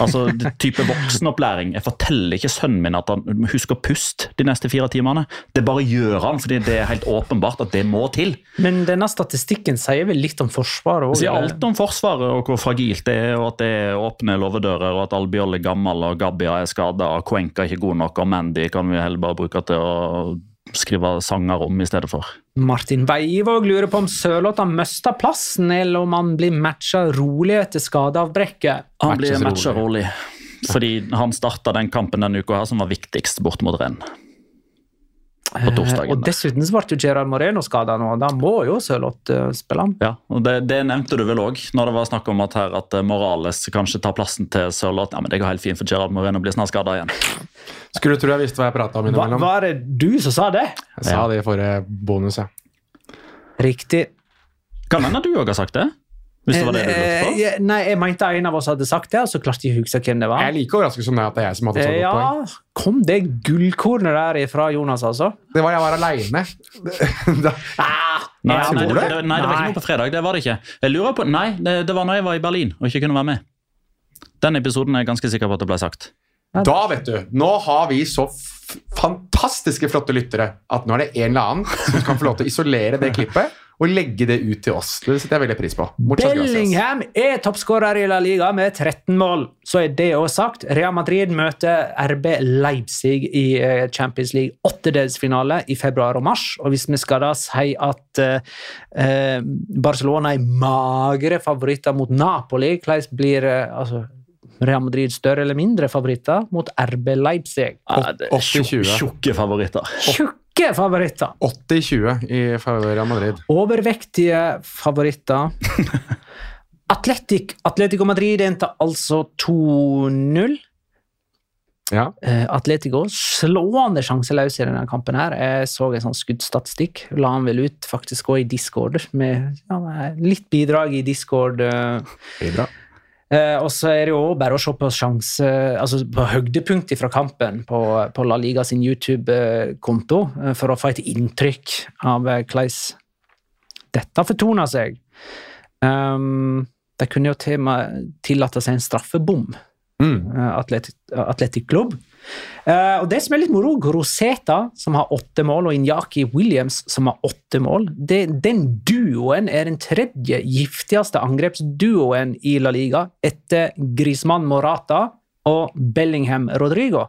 Altså type voksenopplæring. Jeg forteller ikke sønnen min at han husker å puste de neste fire timene. Det bare gjør han, fordi det er helt åpenbart at det må til. Men denne statistikken sier vel litt om Forsvaret òg? sier alt om Forsvaret og hvor fragilt det er, og at det er åpne låvedører, og at Albiol er gammel og Gabbia er skada og Cuenca er ikke god nok, og Mandy kan vi heller bare bruke til å skrive sanger om i stedet for. Martin Veivåg lurer på om Sørloth har mista plassen, eller om han blir matcha rolig etter skadeavbrekket. Han blir matcha rolig. rolig. Fordi han starta den kampen denne uka her som var viktigst bort mot renn. På torsdagen. Eh, Og dessuten så ble jo Gerard Moreno skada nå, da må jo Sørloth eh, spille. Ja, og det, det nevnte du vel òg, når det var snakk om at, her, at eh, Morales kanskje tar plassen til Sørloth. Ja, men det går helt fint, for Gerard Moreno blir snart skada igjen. Skulle tro jeg visste hva jeg prata om Hva, innimellom. var det du som sa det? Jeg sa det i forrige bonus, ja. Riktig. Kan hende du òg har sagt det? Hvis det var det du lurte på? Eh, eh, Nei, jeg mente en av oss hadde sagt det, så klarte jeg å huske hvem det var. Jeg er like overrasket som deg at det er jeg som hadde tatt Eh, godt poeng. ja, kom det gullkornet der fra Jonas, altså? Det var jeg var aleine. *laughs* Nei, Ja, nei, det, det, nei, det var ikke noe på fredag. Det var det ikke. Jeg lurer på, Nei, det, det var når jeg var i Berlin og ikke kunne være med. Den episoden er jeg ganske sikker på at det ble sagt. Da, vet du, nå har vi så fantastiske flotte lyttere at nå er det en eller annen som kan få lov til å isolere det klippet og legge det ut til oss. Det setter jeg veldig pris på. Muchas. Bellingham er toppskårer i La Liga med 13 mål. Så er det òg sagt. Real Madrid møter RB Leipzig i eh, Champions League åttedelsfinale i februar og mars. Og hvis vi skal da si at eh, eh, Barcelona er magre favoritter mot Napoli, hvordan blir altså, Real Madrid større eller mindre favoritter mot RB Leipzig? Ja, det er 80-20. Tjukke favoritter. Tjukke favoritter! 80-20 i favør av Madrid. Overvektige favoritter. *laughs* Atletic, Atletico Madrid endte altså 2-0. Ja. Eh, Atletico slående sjanseløs i denne kampen. her. Jeg så en sånn skuddstatistikk. La han vel ut faktisk òg i Discord, med ja, litt bidrag i Discord. Uh, bra. Eh, og så er det jo bare å se på sjanse, altså på høydepunktet fra kampen på, på La Liga sin YouTube-konto, eh, for å få et inntrykk av eh, hvordan dette fortoner seg. Um, de kunne jo til tillate seg en straffebom, Mm. Atletic, Club. Eh, og det som er litt moro, Groseta, som har åtte mål, og Inyaki Williams, som har åtte mål, det, den duoen er den tredje giftigste angrepsduoen i La Liga, etter Grisman Morata og Bellingham Rodrigo.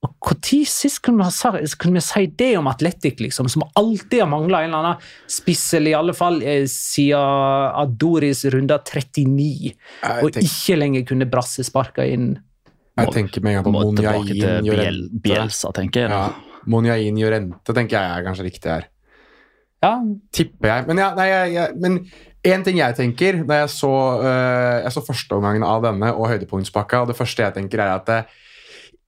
Og Når sist kunne vi, kunne vi si det om Atletic, liksom, som alltid har mangla en eller annen spiss, eller i alle fall eh, siden Adoris runde 39, Jeg, og ikke lenger kunne brasse sparka inn. Jeg tenker med en gang på Monjain Jorente. Bielsa, tenker jeg. Ja. Monjain Jorente tenker jeg er kanskje riktig her. Ja, Tipper jeg. Men, ja, nei, jeg, jeg, men En ting jeg tenker da jeg så, uh, jeg så førsteomgangen av denne og høydepunktspakka, og det første jeg tenker er at eh,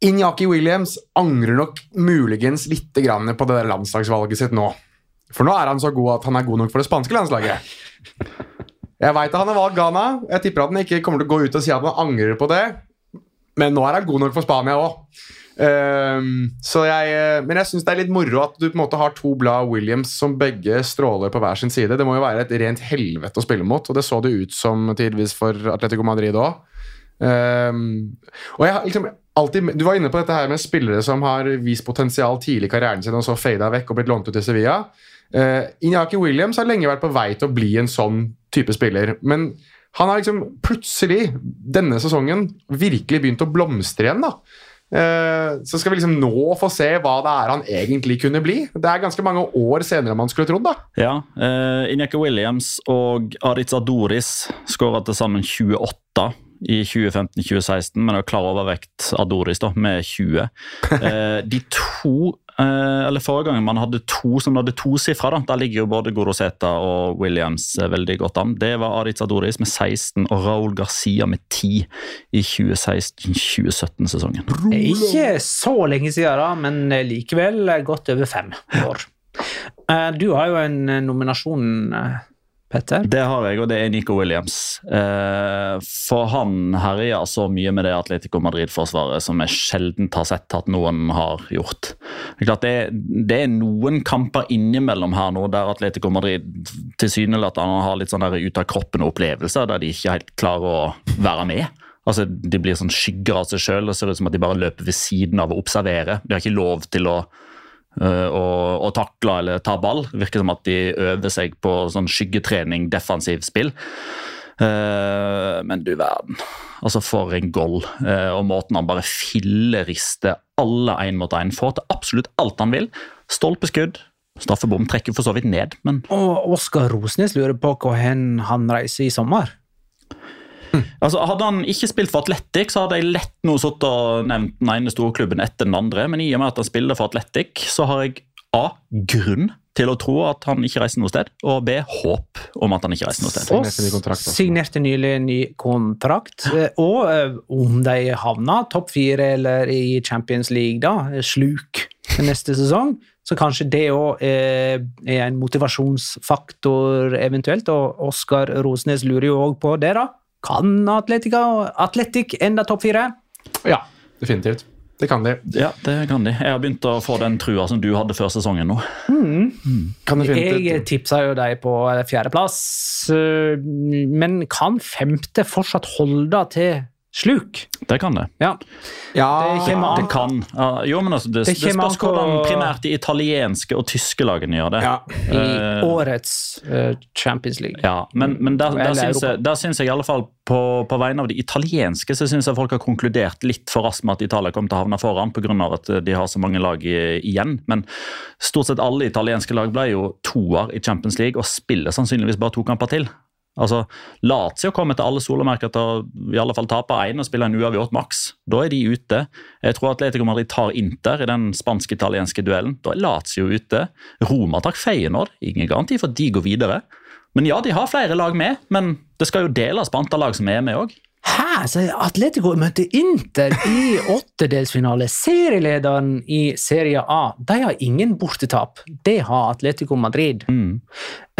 Inyaki Williams angrer nok muligens litt grann på det der landslagsvalget sitt nå. For nå er han så god at han er god nok for det spanske landslaget. Jeg veit at han har valgt Ghana. Jeg tipper at han ikke kommer til å gå ut og si at han angrer på det, men nå er han god nok for Spania òg. Uh, men jeg syns det er litt moro at du på en måte har to blad Williams som begge stråler på hver sin side. Det må jo være et rent helvete å spille mot, og det så det ut som tidvis for Atletico Madrid òg. og jeg har liksom alltid, Du var inne på dette her med spillere som har vist potensial tidlig i karrieren sin og så fada vekk og blitt lånt ut til Sevilla. Uh, Inyaki Williams har lenge vært på vei til å bli en sånn type spiller. Men han har liksom plutselig denne sesongen virkelig begynt å blomstre igjen. da. Uh, så skal vi liksom nå få se hva det er han egentlig kunne bli. Det er ganske mange år senere enn man skulle trodd. da. Ja, uh, Ineke Williams og Aritz Adoris skåra til sammen 28 i 2015-2016, men har klar overvekt Adoris da, med 20. Uh, *laughs* de to Eh, eller Forrige gang man hadde to som hadde tosifra, der ligger jo både Goroseta og Williams eh, veldig godt an. Det var Aritz Adoris med 16 og Raúl Garcia med 10 i 2016-2017-sesongen. Ikke så lenge siden, da, men likevel godt over fem år. Eh, du har jo en nominasjon Petter? Det har jeg, og det er Nico Williams. Eh, for han herja så mye med det Atletico Madrid-forsvaret som jeg sjelden har sett at noen har gjort. Det er, det, det er noen kamper innimellom her nå der Atletico Madrid tilsynelatende har litt sånn ut av kroppen-opplevelser, der de ikke helt klarer å være med. Altså, De blir sånn skygger av seg sjøl og ser ut som at de bare løper ved siden av å observere. De har ikke lov til å og, og takle eller ta ball. Virker som at de øver seg på sånn skyggetrening, defensiv spill. Uh, men du verden. Altså, for en goal. Uh, og måten han bare fillerister alle én mot én. Får til absolutt alt han vil. Stolpeskudd. Straffebom trekker for så vidt ned, men Og Oskar Rosnes lurer på hvor hen han reiser i sommer? Altså, hadde han ikke spilt for Atletic, så hadde jeg lett nå sittet og nevnt den ene storklubben etter den andre. Men i og med at han spiller for Atletic, så har jeg A. grunn til å tro at han ikke reiser noe sted, og B. håp om at han ikke reiser noe sted. Og signerte nylig ny kontrakt. Og eh, om de havner topp fire eller i Champions League, da, sluk neste sesong, så kanskje det òg er en motivasjonsfaktor eventuelt. Og Oskar Rosnes lurer jo òg på det, da. Kan Atletic enda topp fire? Ja, definitivt. Det kan de. Ja, det kan de. Jeg har begynt å få den trua som du hadde før sesongen nå. Mm. Mm. Jeg tipsa jo deg på fjerdeplass, eh, men kan femte fortsatt holde til sluk. Det kan det. Ja, ja det, det, kan. Uh, jo, men altså, det, det, det spørs hvordan primært de italienske og tyske lagene gjør det. Ja. I uh, årets uh, Champions League. Ja, Men, men der, der, syns jeg, der, syns jeg, i alle fall på, på vegne av de italienske så syns jeg folk har konkludert litt for raskt med at Italia kommer til å havne foran pga. at de har så mange lag i, igjen. Men stort sett alle italienske lag ble jo toer i Champions League og spiller sannsynligvis bare to kamper til. Altså, Lazio kommer til alle solemerker til å i alle fall tape én og spille en uavgjort maks. Da er de ute. Jeg tror Atletico Madrid tar Inter i den spansk-italienske duellen. Da er Lazio ute. Roma tar Feyenoord. Ingen garanti for at de går videre. Men ja, de har flere lag med, men det skal jo deles på antall lag som er med òg. Hæ? Så Atletico møtte Inter i åttedelsfinale. Serielederen i Serie A de har ingen bortetap. Det har Atletico Madrid. Mm.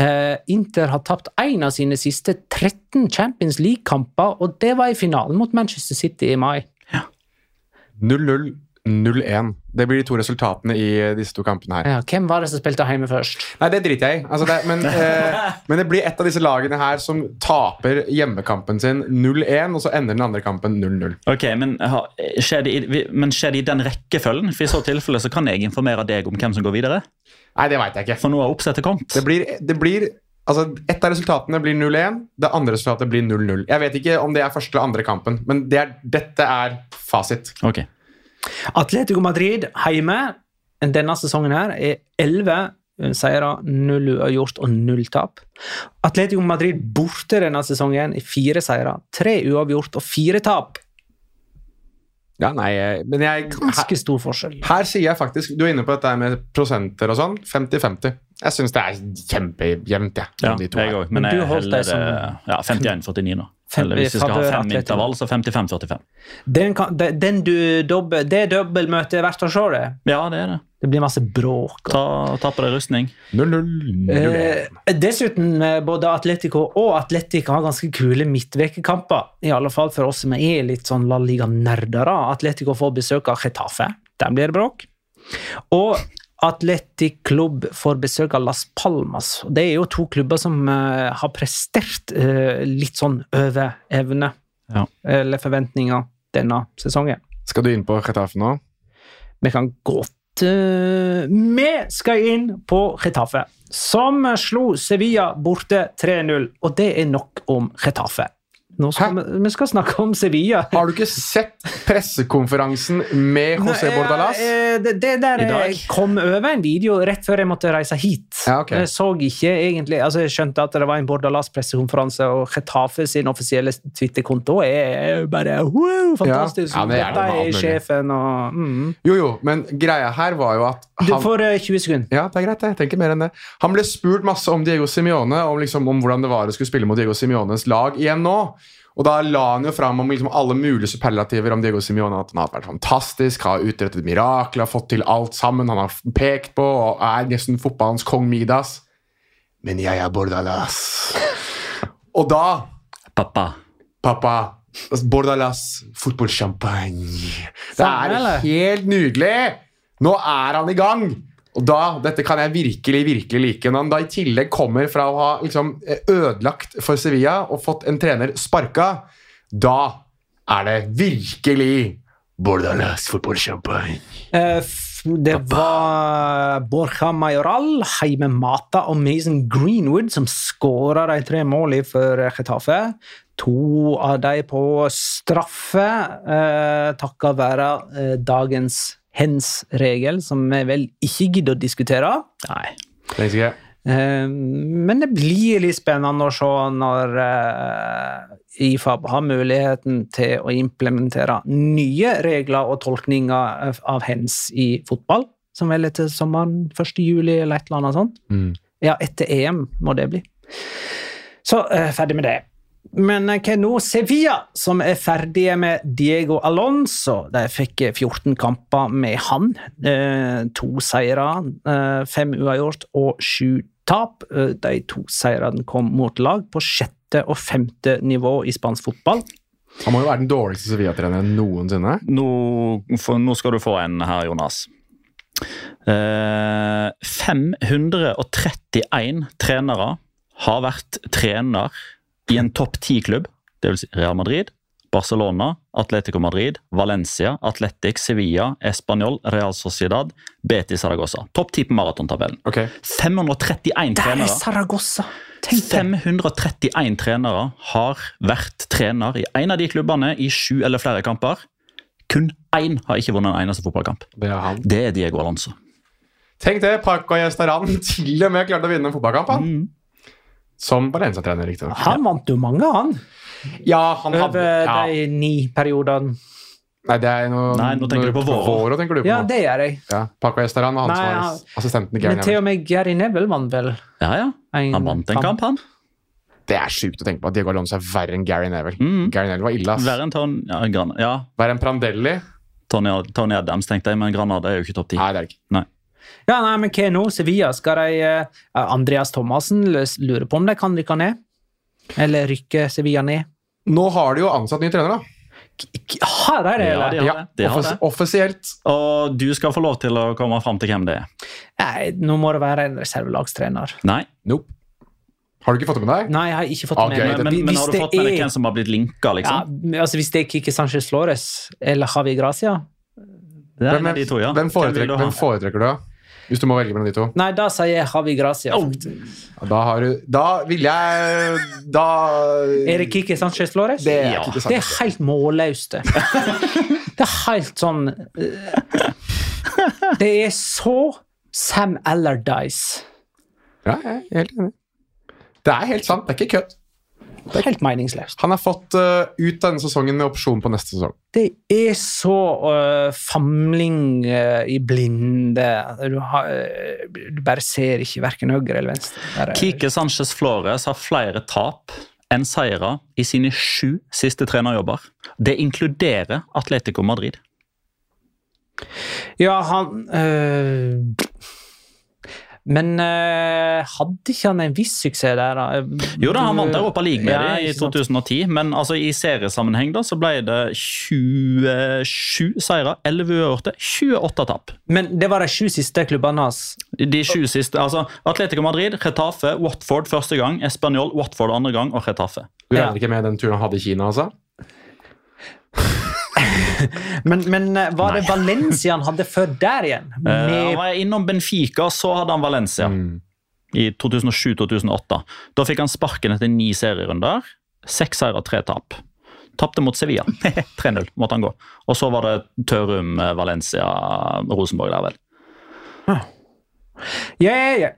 Uh, Inter har tapt én av sine siste 13 Champions League-kamper, og det var i finalen mot Manchester City i mai. Ja. 0-0 0-1. Det blir de to resultatene i disse to kampene her. Ja, hvem var det som spilte hjemme først? Nei, Det driter jeg i. Altså men, *laughs* eh, men, det blir et av disse lagene her som taper hjemmekampen sin 0-1, og så ender den andre kampen 0-0. Ok, men skjer, det i, men skjer det i den rekkefølgen? For I så tilfelle så kan jeg informere deg om hvem som går videre. Nei, det vet jeg ikke. For nå har oppsettet kommet. Det blir, det blir Altså, Ett av resultatene blir 0-1, det andre resultatet blir 0-0. Jeg vet ikke om det er første eller andre kampen, men det er, dette er fasit. Okay. Atletico Madrid hjemme denne sesongen her er 11 eh, seire, null uavgjort og null tap. Atletico Madrid borte denne sesongen i fire seire, tre uavgjort og fire tap. Ja, nei, men jeg, Ganske stor forskjell. Her sier jeg faktisk Du er inne på dette med prosenter og sånn. 50-50. Jeg syns det er kjempejevnt, jeg. Ja, de to jeg her. men Men du jeg holdt det deg som- ja, 51-49 nå. Fem- Eller hvis vi skal ha fem intervall, så 55-45. Den kan, de- den du dobbel, det dobbeltmøtet er verdt å se, det. Ja, det er det. Det blir masse bråk. og- Ta, ta på deg rustning. 0-0. Eh, dessuten, eh, både Atletico og Atletic har ganske kule midtvekekamper. I alle fall for oss som er litt sånn La Liga-nerdere. Atletico får besøk av Getafe. Der blir det bråk. Og Atletic Klubb får besøk av Las Palmas. Det er jo to klubber som uh, har prestert uh, litt sånn over evne, Ja. eller forventninger, denne sesongen. Skal du inn på Getafe nå? Vi kan godt uh, Vi skal inn på Getafe, som slo Sevilla borte 3-0. Og det er nok om Getafe. Nå skal vi, vi skal snakke om Sevilla. Har du ikke sett pressekonferansen med José Bordalas? eh, Det, det der I dag? jeg kom over en video rett før jeg måtte reise hit. Ja, okay. Jeg så ikke egentlig altså Jeg skjønte at det var en Bordalas-pressekonferanse, og Getafe sin offisielle Twitter-konto er bare wow, fantastisk. Ja, ja, det er Dette er sjefen og mm. Jo, jo, men greia her var jo at Du får eh, 20 sekunder. Ja, det er greit. Jeg tenker mer enn det. Han ble spurt masse om Diego Simione, om, liksom, om hvordan det var å skulle spille mot Diego Simiones lag igjen nå. Og da la han jo fram om liksom alle mulige superlativer om Diego Simione. At han har vært fantastisk, har utrettet mirakler, har fått til alt sammen. Han har pekt på og er nesten fotballens kong Midas. Men jeg er Bordalas. *laughs* Og da Pappa. Pappa, Bordalas fotballsjampanje. Det er helt nydelig! Nå er han i gang! Og da, Dette kan jeg virkelig virkelig like. Når han da i tillegg kommer fra å ha liksom, ødelagt for Sevilla og fått en trener sparka, da er det virkelig Bordalas fotballchampagne. Eh, Det var Borja Majoral, Heime Mata og Mason Greenwood som skåra de tre målene for Getafe. To av de på straffe, eh, takket være eh, dagens hens-regel, som vi vel ikke gidder å diskutere. Nei. Trengs ikke. Eh, Men det blir litt spennende å se når eh, IFAB har muligheten til å implementere nye regler og tolkninger av- av hens i fotball, som vel er til sommeren 1. juli eller et eller annet sånt. Mm. Ja, etter EM må det bli. Så eh, ferdig med det. Men eh, hva nå? Sevilla, som er ferdige med Diego Alonso. De fikk eh, 14 kamper med han. Eh, to seire, eh, fem uavgjort og sju tap. Eh, de to seirene kom mot lag på sjette og femte nivå i spansk fotball. Han må jo være den dårligste Sevilla-treneren noensinne. Nå, for, nå skal du få en her, Jonas. Eh, 531 trenere har vært trener i en topp ti-klubb. Det vil si Real Madrid, Barcelona, Atletico Madrid, Valencia, Atletic, Sevilla, Español, Real Sociedad, Betis Saragossa. Topp ti på maratontabellen. Okay. 531 Der er trenere. Saragossa! Tenk deg! 531 trenere har vært trener i en av de klubbene i sju eller flere kamper. Kun én har ikke vunnet en eneste fotballkamp. Det er han. Det er Diego Alonso. Tenk det, Paco Gjestaran til og med klarte å vinne en fotballkamp. Han. Mm. Som Valencia-trener, riktignok. Han vant jo mange, han. Ja, han hadde ja. de ni periodene. Nei, det er noe Nei, nå tenker du på Våro. Våro tenker du på Ja, det gjør jeg. Ja, Paco Estaran og han Nei, ja. assistenten til Men Gary til og med Gary Neville vant vel Ja, ja. Han vant en kamp, han. Det er sjukt å tenke på at Diego Alonso er verre enn Gary Neville. Mm. Gary Neville var ille, ass. Verre enn Ton, ja, Gran, ja, Verre enn Prandelli? Tony, Tony Adams, tenkte jeg, men Granada er jo ikke topp ti. Nei, det er ikke. ikke. Ja, nei, men hva nå? Sevilla, skal de uh, Andreas Thomassen lurer på om de kan rykke ned? Eller rykke Sevilla ned? Nå har de jo ansatt nye trenere, da. Har de det, Ja, eller? de har det. De har det. offisielt. Og du skal få lov til å komme fram til hvem det er. Nei, nå må det være en reservelagstrener. Nei, Nope. Har du ikke fått det med deg? Nei, jeg har ikke fått det det med men, meg. men, men har du fått med det deg er- hvem som har blitt linka, ja, liksom? altså Hvis det er Kike Sanchez Flores eller Javi Gracia ja. foretrekker, hvem foretrekker du, da? Hvis du må velge mellom de to? Nei, da sier jeg Javi Gracia. Oh. Ja, Da, har du, da vil jeg Da Er det Kike Sanchez Flores? Det er Ja. Det er helt målløst, det. *laughs* Det er helt sånn eh, Det er så Sam Allardyce. Ja, jeg er helt enig. Det er helt sant. Det er ikke kødd. Helt meningsløst. Han har fått uh, ut denne sesongen med opsjon på neste sesong. Det er så uh, famling uh, i blinde. Du, har, du bare ser ikke verken høyre eller venstre. Bare, Kike Sanchez Flores har flere tap enn seire i sine sju siste trenerjobber. Det inkluderer Atletico Madrid. Ja, han øh, Men uh, hadde ikke han en viss suksess der, da? Jo da, han vant Europa League med Ja, det i ikke sant. 2010, men altså, i seriesammenheng da, så ble det 27 seire, 11 uavgjorte, 28 tap. Men det var de sju siste klubbene hans. De sju siste, altså Atletico Madrid, Retafe, Watford første gang, Español, Watford andre gang og Retafe. Du regner ikke med den turen han hadde i Kina, altså? Men, men øh, var det Nei. Valencia han hadde før der igjen? Eh, han var innom Benfica, så hadde han Valencia i 2007-2008. Da fikk han sparken etter ni serierunder. Seks seire, tre tap. Tapte mot Sevilla. *laughs* 3-0 måtte han gå. Og så var det Tørum, eh, Valencia, Rosenborg der, vel. ja, ja, ja.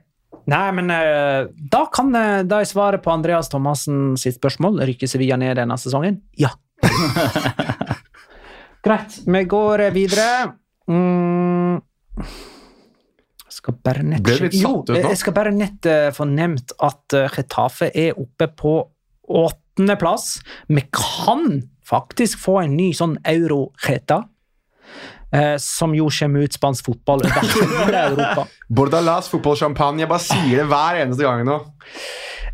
Nei, men da kan da er svaret på Andreas Thomassen sitt spørsmål rykke Sevilla ned denne sesongen? Ja. *laughs* Greit, vi går videre. Mm. Skal bare nett Ble litt satt ut nå? jeg skal bare nett eh, få nevnt at Retafe Getafe er oppe på åttendeplass. Vi kan faktisk få en ny sånn euro-Geta. eh, som jo kommer ut spansk fotball over *laughs* hele Europa. Bordalas fotballsjampanje. Jeg bare sier det hver eneste gang nå.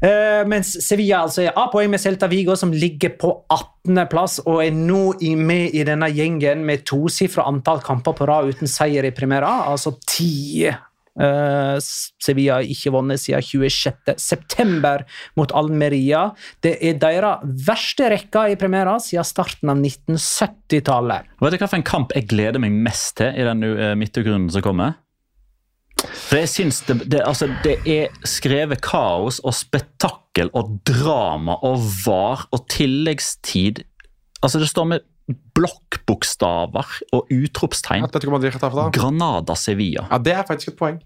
Eh, mens Sevilla altså er A-poeng med Celta Vigo, som ligger på 18.-plass og er nå med i denne gjengen med tosifra antall kamper på rad uten seier i Primera, altså ti. Eh, Sevilla har ikke vunnet siden 26. september mot Almeria. Det er deres verste rekke i Primera siden starten av 1970-tallet. Vet du hva for en kamp jeg gleder meg mest til i den uh, som kommer? For jeg syns det, det, altså, det er skrevet kaos og spetakkel og drama og var og tilleggstid. Altså, det står med blokkbokstaver og utropstegn. Atletico Madrid Getafe, da. Granada-Sevilla. Ja, Det er faktisk et poeng.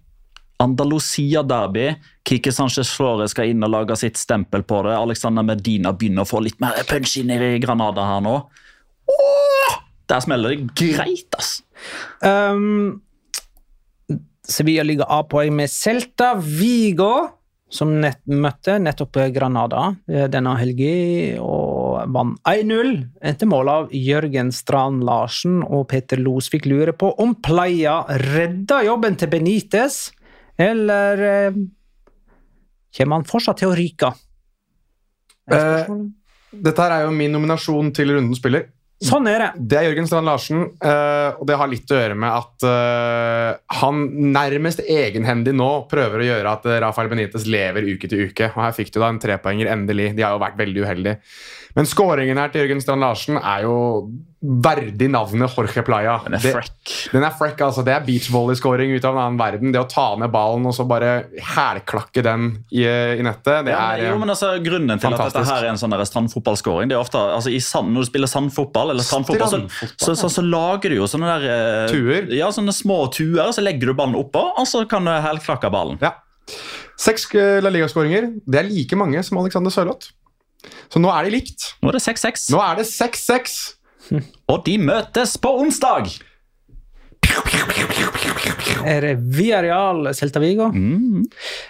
Andalusia-derby. Kike Sanchez Flore skal inn og lage sitt stempel på det. Alexander Medina begynner å få litt mer punch inn i Granada her nå. Åh! Der smeller det greit, ass! Um, Sevilla ligger A-poeng med Celta Vigo, som nett, møtte nettopp Granada eh, denne helgen og vant 1-0 etter mål av Jørgen Strand Larsen. Og Peter Losvik lurer på om Playa redda jobben til Benitez, eller eh, kommer han fortsatt til å ryke? Eh. Dette her er jo min nominasjon til rundens spiller. Sånn er det. Det er Jørgen Strand Larsen, eh, og det har litt å gjøre med at eh, han nærmest egenhendig nå prøver å gjøre at eh, Rafael Benitez lever uke til uke. Og her fikk du da en trepoenger, endelig. De har jo vært veldig uheldige. Men skåringen her til Jørgen Strand Larsen er jo verdig navnet Jorge Playa. Den er frekk. Den er frekk, altså. Det er beachvolley-scoring ut av en annen verden. Det å ta ned ballen og så bare hælklakke den i, i nettet, det Ja, er men, jo, men altså, Grunnen til at dette her er en sånn der strandfotballskåring det er ofte, altså, i sand, Når du spiller sandfotball, eller strandfotball, så, så, så, så lager du jo sånne der eh, Tuer. Ja, sånne små tuer, så legger du ballen oppå, og så kan du hælklakke ballen. Ja. Seks eh, La Liga-skåringer. Det er like mange som Alexander Sørloth. Så nå er de likt. Nå er det 6-6, Nå er det 6-6. *laughs* og de møtes på onsdag! Er det Villarreal Celta Vigo? Mm.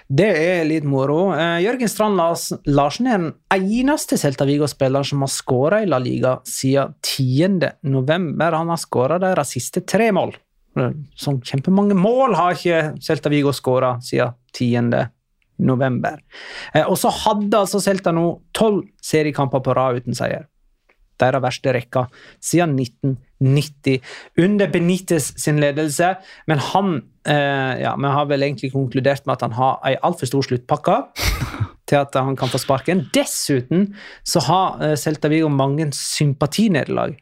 Det er litt moro. Eh, Jørgen Strand Larsen er den eneste Celta Vigo-spilleren som har skåra i La Liga siden 10. november. Han har skåra deres siste tre mål. Eh, Sånn kjempemange mål har ikke Celta Vigo skåra siden 10. november. Eh, Og så hadde altså Celta nå tolv seriekamper på rad uten seier. Deres verste rekka siden 1990, under Benitez sin ledelse. Men han eh, ja, Vi har vel egentlig konkludert med at han har ei altfor stor sluttpakke *laughs* til at han kan få sparken. Dessuten så har eh, Celta Vigo mange sympatinederlag.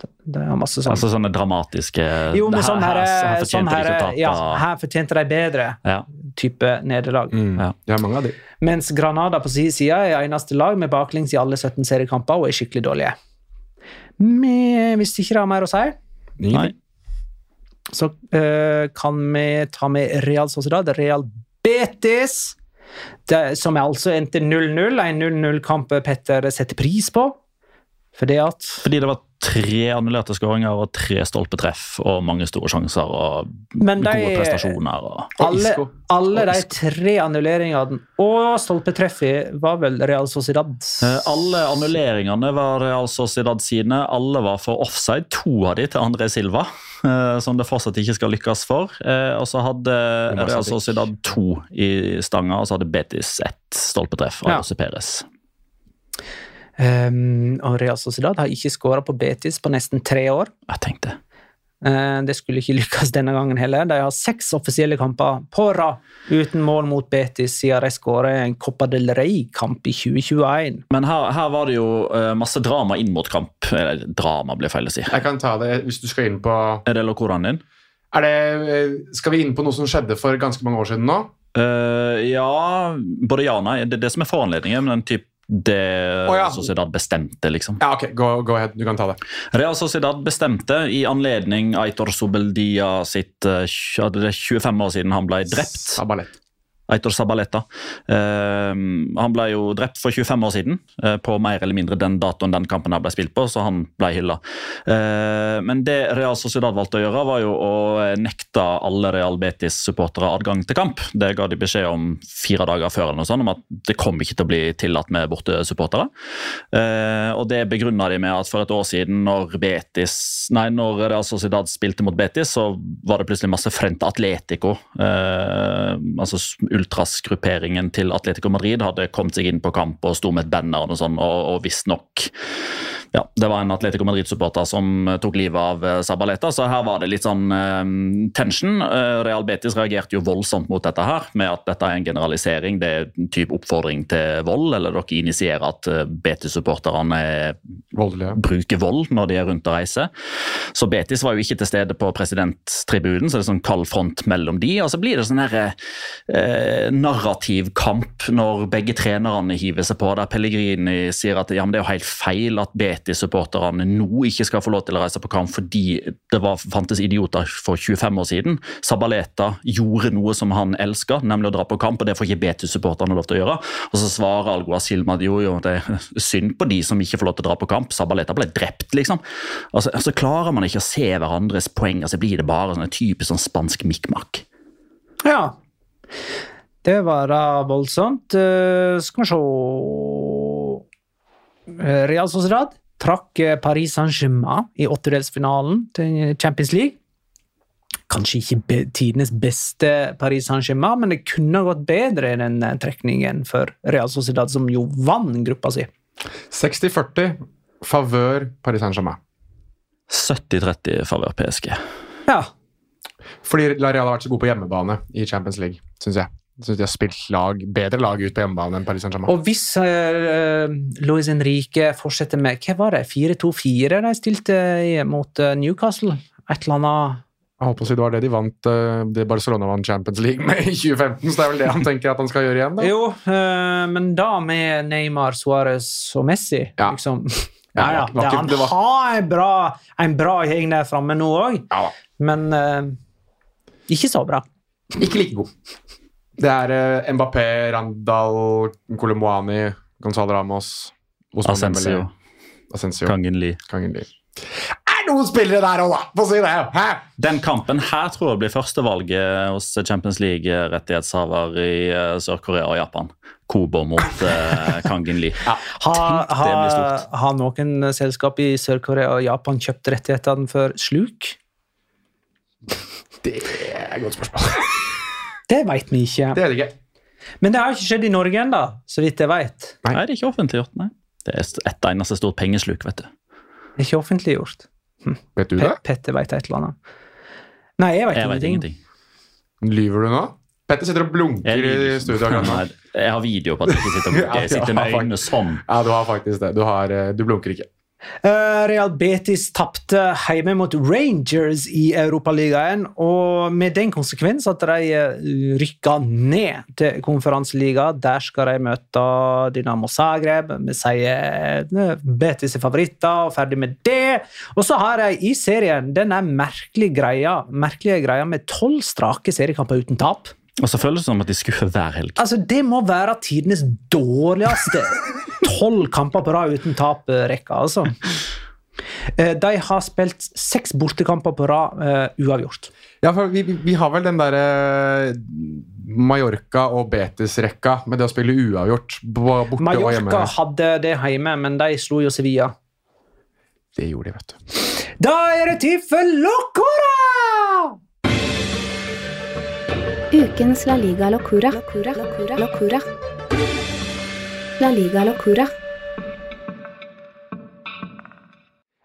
Det, er masse sånn. Altså sånne dramatiske jo, men sånn her, her sånn her, ja, her fortjente de bedre Ja. type nederlag. Mm. Ja. Det er mange av de. Mens Granada på sin side er eneste lag med baklengs i alle 17 seriekamper og er skikkelig dårlige. Men hvis ikke det har mer å si, Nei. så uh, kan vi ta med Real Sociedad, Real Betis. Det, som altså endte 0-0. En 0-0-kamp Petter setter pris på. Fordi at Fordi det var tre annullerte skåringer og tre stolpetreff og mange store sjanser og Men de- gode prestasjoner. Og... alle, og alle de tre annulleringene og stolpetreffet var vel Real Sociedad. Eh, Alle annulleringene var Real Sociedad sine. Alle var for offside. To av de til André Silva, eh, som det fortsatt ikke skal lykkes for. Eh, Og så hadde Real Sociedad to i stanga, og så hadde Betis ett stolpetreff av Ja. Jose Perez. Um, og Real Sociedad har ikke skåra på Betis på nesten tre år. Jeg tenkte Uh, det skulle ikke lykkes denne gangen heller. De har seks offisielle kamper på rad uten mål mot Betis siden de skåra en Copa del Rey-kamp i 2021. Men her, her var det jo uh, masse drama inn mot kamp. Eller drama, blir feil å si. Jeg kan ta det hvis du skal inn på Er det lokoraen din? er det, eh, Skal vi inn på noe som skjedde for ganske mange år siden nå? Uh, ja, både ja og nei. Det er det som er foranledningen, men typ det oh, ja. Sociedad bestemte, liksom. Ja, ok, go, go ahead. Du kan ta det. Real Sociedad bestemte i anledning Aitor Sobeldia sitt eh, det er 25 år siden han ble drept. Sabalett. Aitor Sabaleta. Eh, han ble jo drept for 25 år siden, eh, på mer eller mindre den datoen den kampen ble spilt på, så han ble hylla. Eh, men det Real Sociedad valgte å gjøre, var jo å nekte alle Real Betis-supportere adgang til kamp. Det ga de beskjed om fire dager før, eller noe sånt, om at det kom ikke til å bli tillatt med bortesupportere. Eh, og det begrunna de med at for et år siden, når Betis Nei, når Real Sociedad spilte mot Betis, så var det plutselig masse Frente Atletico. Altså ultrasgrupperingen til Atletico Madrid hadde kommet seg inn på kamp og sto med et banner og sånt, og, og visstnok ja, det var en Atletico Madrid-supporter som eh, tok livet av eh, Sabaleta, så her var det litt sånn eh, tension. Eh, Real Betis reagerte jo voldsomt mot dette her, med at dette er en generalisering. Det er en type oppfordring til vold, eller dere initierer at eh, Betis-supporterne er bruker vold når de er rundt og reiser. Så Betis var jo ikke til stede på presidenttribunen, så det er sånn kald front mellom de. Og så blir det sånn her eh, narrativ kamp når begge trenerne hiver seg på, der Pellegrini sier at ja, men det er jo helt feil at Betis-supporterne nå ikke skal få lov til å reise på kamp fordi det var, fantes idioter for 25 år siden. Sabaleta gjorde noe som han elska, nemlig å dra på kamp, og det får ikke Betis-supporterne lov til å gjøre. Og så svarer Alguacil at jo, det er synd på de som ikke får lov til å dra på kamp. Sabaleta ble drept, liksom. Altså, så klarer man ikke å se hverandres poeng, og så blir det bare sånn typisk sånn spansk mikmak. Ja. Det var da voldsomt. Uh, skal vi se Real Sociedad trakk eh, Paris Saint-Germain i åttedelsfinalen til Champions League. Kanskje ikke be tidenes beste Paris Saint-Germain, men det kunne gått bedre i den eh, trekningen for Real Sociedad, som jo vant gruppa si. 60-40 favør Paris Saint-Germain. 70-30 favør PSG. Ja. Fordi La Real har vært så god på hjemmebane i Champions League, syns jeg. Synes de har spilt lag, bedre lag ut på hjemmebane enn Paris Saint-Germain. Og hvis uh, Luis Henrique fortsetter med Hva var det? 4-2-4 de stilte mot eh, Newcastle? Et eller annet Jeg holdt på å si Det var det de vant eh, det Barcelona vant Champions League med i 2015, så det er vel det han tenker at han skal gjøre igjen? da? Jo, uh, men da med Neymar, Suárez og Messi, Ja. liksom. Ja, *laughs* Ja, ja. det han var- har en bra, en bra gjeng der framme nå òg, Ja men uh, ikke så bra. Ikke like god. Det er uh, Mbappé, Randal, Colomboani, Gonzalo Ramos Ousmane Asensio, Asensio. Kangen Lee. Kangen Lee. Er noen spillere der òg, da! Få si det! Hæ? Den kampen her tror jeg blir førstevalget hos Champions League-rettighetshaver i eh, Sør-Korea og Japan. Kobo mot *laughs* uh, Kangen Lee. Blir har, ha, har noen selskap i Sør-Korea og Japan kjøpt rettighetene for sluk? Det er et godt spørsmål. Det veit vi ikke. Det er det ikke. Men det har ikke skjedd i Norge ennå, så vidt jeg veit. Nei, det er ikke offentliggjort. nei. Det er et eneste stort pengesluk, vet du. Det er ikke offentliggjort. Vet du Pe det? Petter veit et eller annet. Nei, jeg veit vet ingenting. ingenting. Lyver du nå? Petter sitter og blunker i studio. Nei, jeg har video på at jeg ikke sitter og blunker. *laughs* Jeg sitter med øynene sånn. Ja, du har faktisk det. Du, har, eh, du blunker ikke. Eh, Real Betis tapte hjemme mot Rangers i Europaligaen, og med den konsekvens at de eh, rykka ned til konferanseliga. Der skal de møte Dynamo Zagreb. Vi sier eh, Betis er favoritter, og ferdig med det. Og så har de i serien denne merkelige greia, merkelige greia med tolv strake seriekamper uten tap. Og så føles det som at de skuffer hver helg. Altså, Det må være tidenes dårligste *laughs* tolv kamper på rad uten tap-rekka, altså. Eh, De har spilt seks bortekamper på rad uh, uavgjort. Ja, for vi, vi- har vel den derre Mallorca og Betis-rekka med det å spille uavgjort borte borte og hjemme. Mallorca hadde det hjemme, men de slo jo Sevilla. Det gjorde de, vet du. Da er det tid for Locora! Ukens La Liga Locura. Locura. Locura. Locura. La Liga Locura.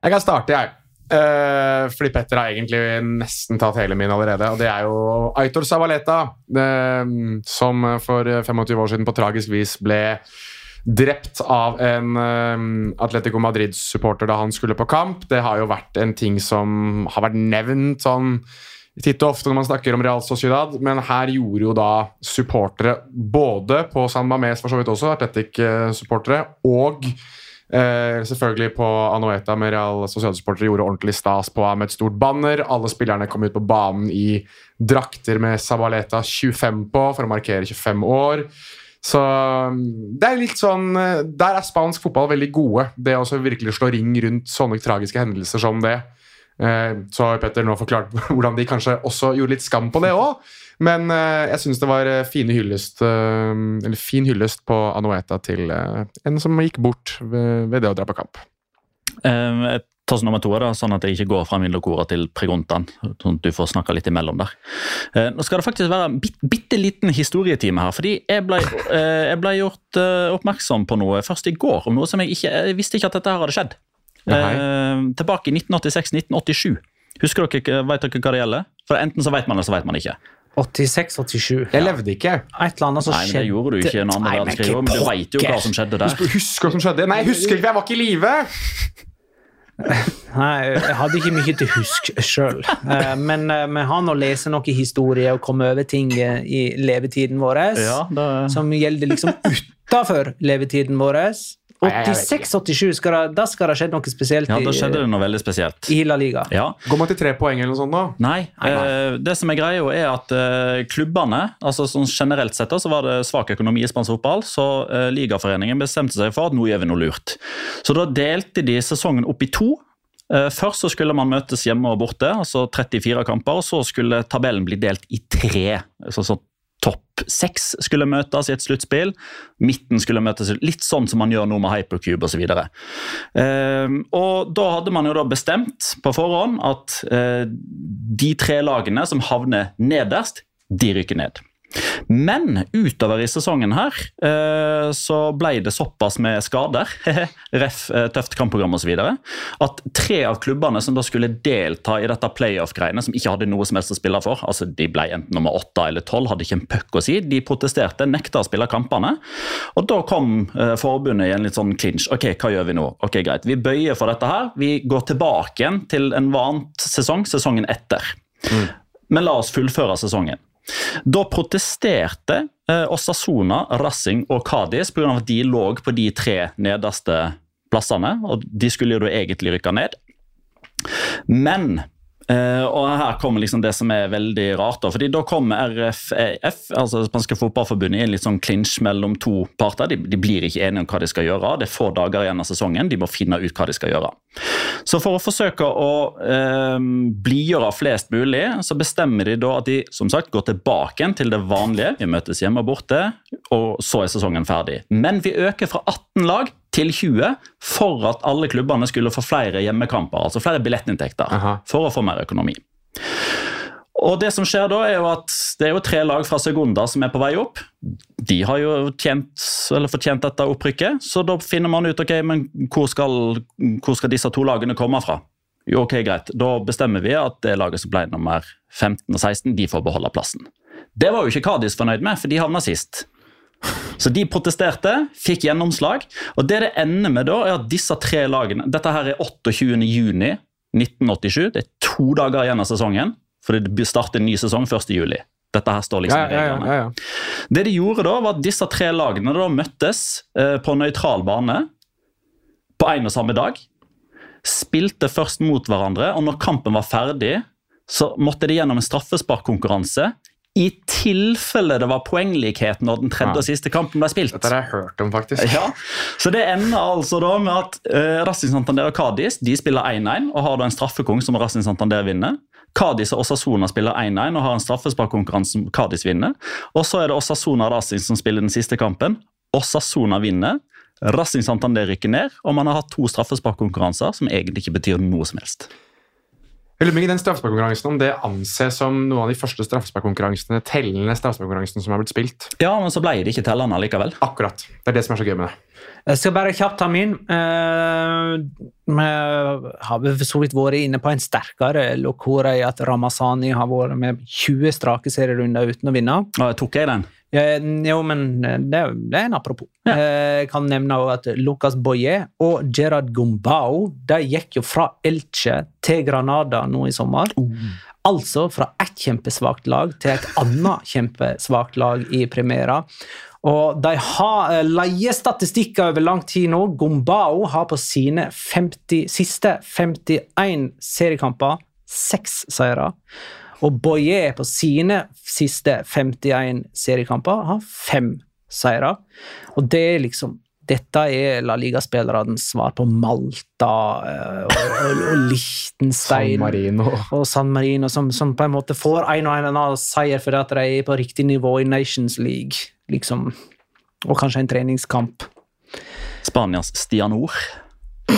Jeg kan starte, jeg. Uh, fordi Petter har egentlig nesten tatt hele min allerede. Og det er jo Aitor Savaleta, uh, som for 25 år siden på tragisk vis ble drept av en uh, Atletico Madrid-supporter da han skulle på kamp. Det har jo vært en ting som har vært nevnt sånn titt og ofte når man snakker om Real Sociedad, men her gjorde jo da supportere både på San Mames for så vidt også, Atletic-supportere, og Eh, selvfølgelig på Anoeta med Real Sociedad-supportere gjorde ordentlig stas på ham med et stort banner. Alle spillerne kom ut på banen i drakter med Sabaleta 25 på for å markere 25 år. Så mm, det er litt sånn eh, Der er spansk fotball veldig gode. Det å virkelig slå ring rundt sånne tragiske hendelser som det. Eh, Så har Petter nå forklart *laughs* hvordan de kanskje også gjorde litt skam på det òg. Men eh, jeg syns det var eh, hyllest, fin hyllest på Anoeta til en som gikk bort ved, det å dra på kamp. Eh, ta nummer to, da, sånn at jeg ikke går fra min lokora til preguntaen. Sånn at du får snakke litt imellom der. Nå skal det faktisk være en bit, bitte liten historietime her. fordi jeg ble, jeg ble gjort oppmerksom på noe først i går. om noe som Jeg ikke, jeg visste ikke at dette her hadde skjedd. Eh, tilbake i 1986-1987. Husker dere, Vet dere hva det gjelder? For Enten så vet man, eller så vet man ikke. 86-87. Jeg levde ikke. Et eller annet som Nei, men Det skjedde gjorde du ikke i en annen Nei, men verdenskrig, ikke men du vet jo hva pokker. som skjedde der. Husker hva som skjedde? Nei, jeg husker ikke, jeg var ikke i live! Nei, jeg hadde ikke mye til husk sjøl. Men eh, vi har nå lest noe historie og kommet over ting eh, i levetiden vår Ja, det... som gjelder liksom utafor levetiden vår. Nei, jeg vet 86-87, skal da skal det ha skjedd noe spesielt ja, da skjedde det noe veldig spesielt. i La Liga. Ja, Går man til tre poeng eller noe sånt da? Nei, eh, det som er greia er at eh, klubbene, altså sånn generelt sett da, så var det svak økonomi i spansk fotball, så eh, ligaforeningen bestemte seg for at nå gjør vi noe lurt. Så da delte de sesongen opp i to. Først så skulle man møtes hjemme og borte, altså 34 kamper, og så skulle tabellen bli delt i tre. sånn så topp seks skulle møtes i et sluttspill, midten skulle møtes litt sånn som man gjør nå med Hypercube osv. Eh, og da hadde man jo da bestemt på forhånd at eh, de tre lagene som havner nederst, de rykker ned. Men utover i sesongen her eh, så ble det såpass med skader, *laughs* ref eh, tøft kampprogram osv., at tre av klubbene som da skulle delta i dette playoff-greiene, som ikke hadde noe som helst å spille for, altså de ble enten nummer åtte eller tolv, hadde ikke en puck å si, de protesterte, nekta å spille kampene. Og da kom eh, forbundet i en litt sånn clinch. Ok, hva gjør vi nå? Ok, greit. Vi bøyer for dette her. Vi går tilbake igjen til en vant sesong, sesongen etter. Men la oss fullføre sesongen. Da protesterte eh, Osasona, Racing og Cádiz pga. at de lå på de tre nederste plassene. og De skulle jo egentlig rykke ned. Men eh, og her kommer liksom det som er veldig rart. da, fordi Da kommer RFEF, altså det spanske fotballforbundet, i en litt sånn clinch mellom to parter. De, de blir ikke enige om hva de skal gjøre. Det er få dager igjen av sesongen. De må finne ut hva de skal gjøre. Så for å forsøke å uh, blidgjøre flest mulig, så bestemmer de da at de som sagt går tilbake til det vanlige. Vi møtes hjemme og borte, og så er sesongen ferdig. Men vi øker fra 18 lag til 20 for at alle klubbene skulle få flere hjemmekamper, altså flere billettinntekter, Aha. for å få mer økonomi. Og det som skjer da er jo at Det er jo tre lag fra Segunda som er på vei opp. De har jo tjent, eller fortjent dette opprykket, så da finner man ut ok, men hvor skal, hvor skal disse to lagene komme fra. Jo, ok, greit. Da bestemmer vi at det laget som ble nummer 15 og 16, de får beholde plassen. Det var jo ikke Kadis fornøyd med, for de havna sist. Så de protesterte, fikk gjennomslag. Og det det ender med da, er at disse tre lagene Dette her er 28. juni 1987. Det er to dager igjen av sesongen, for det starter en ny sesong 1. juli. Dette her står liksom Ja, i ja, ja, ja. Det de gjorde da, var at disse tre lagene da møttes eh, på nøytral bane på en og samme dag. Spilte først mot hverandre, og når kampen var ferdig, så måtte de gjennom en straffesparkkonkurranse i tilfelle det var poenglikhet når den tredje og siste kampen ble spilt. Dette har jeg hørt om, faktisk. Ja, så Det ender altså da med at uh, Racing Santander og Cádiz de spiller 1-1 og har da en straffekong som Racing Santander vinner. Cádiz og Osasona spiller 1-1 og har en straffesparkkonkurranse som Cádiz vinner. Og så er det Osasona og Racing som spiller den siste kampen. Osasona vinner. Racing Santander rykker ned, og man har hatt to straffesparkkonkurranser som egentlig ikke betyr noe som helst. Jeg lurer på den straffesparkkonkurransen om det anses som noen av de første straffesparkkonkurransene, tellende straffesparkkonkurransene som har blitt spilt. Ja, men så ble det ikke tellende likevel. Akkurat. Det er det som er så gøy med det. Jeg skal bare kjapt ta min. Eh, Vi har for så vidt vært inne på en sterkere lokore i at Ramazani har vært med 20 strake serierunder uten å vinne. Og tok jeg den? Eh, Jo, men det, det er en apropos. Ja. Eh, Jeg kan nevne at Lucas Boye og Gerard Gumbao de gikk jo fra Elche til Granada nå i sommer. Altså fra ett kjempesvakt lag til et annet *laughs* kjempesvakt lag i Primera. Og de har eh, leiestatistikker over lang tid nå. Gumbao har på sine 50, siste 51 seriekamper seks seire. Og Boye på sine siste 51 seriekamper har fem seire. Og det er liksom dette er La Liga-spillernes svar på Malta eh, og, og, og Liechtenstein San Marino. og San Marino, som, som på en måte får en og en annen seier fordi at de er på riktig nivå i Nations League, liksom. Og kanskje en treningskamp. Spanias Stian Ord.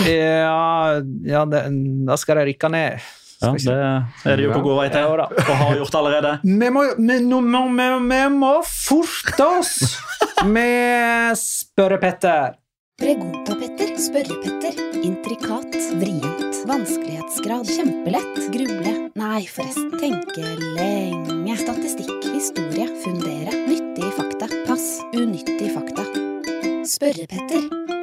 Ja, ja det, da skal de rykke ned. Ja, det er det jo på god vei til, Ja, og har gjort allerede. Vi må, vi, vi, vi må forte oss med Spørre-Petter. Pregunta-Petter, Spørre-Petter, intrikat, vrient, vanskelighetsgrad, kjempelett, gruble, nei forresten, tenke lenge, statistikk, historie, fundere, nyttige fakta, pass, unyttige fakta. Spørre-Petter.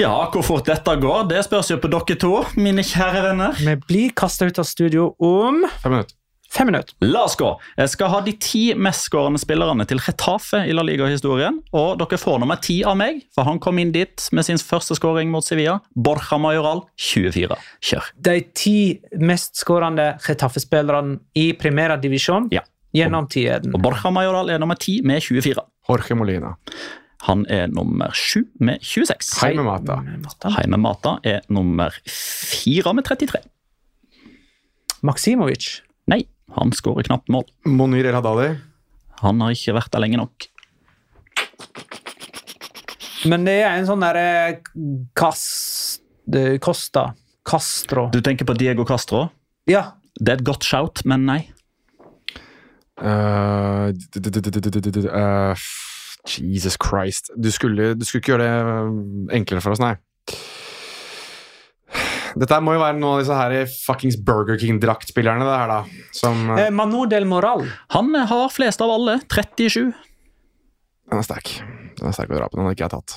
Ja, hvor fort dette går, det spørs jo på dere to, mine kjære venner. Vi blir kasta ut av studio om Fem minutter. fem minutter. La oss gå. Jeg skal ha de ti mestskårende spillerne til Retafe i La Liga-historien. Og dere får nummer ti av meg, for han kom inn dit med sin første skåring mot Sevilla. Borja Majoral, 24. Kjør. De ti mest skårende Getafe-spillerne i Primera Divisjon Ja. gjennom tiden. Og Borja Majoral er nummer ti med 24. Jorge Molina. Han er nummer sju med 26. Heimemata. Mata. Jaime Mata er nummer fire med 33. Maksimovic. Nei, han skårer knapt mål. Monir El Hadali. Han har ikke vært der lenge nok. Men det er en sånn derre Cast... eh, Costa. Castro. Du tenker på Diego Castro? Ja. Det er et godt shout, men nei. Eh, eh, Jesus Christ. Du skulle, du skulle ikke gjøre det eh, enklere for oss, nei. Dette må jo være noen av disse her fuckings Burger King-draktspillerne. det her da, som... eh, Eh, Manu del Moral. Han har flest av alle, 37. Den er sterk. Den er sterk å dra på. Den har ikke jeg tatt.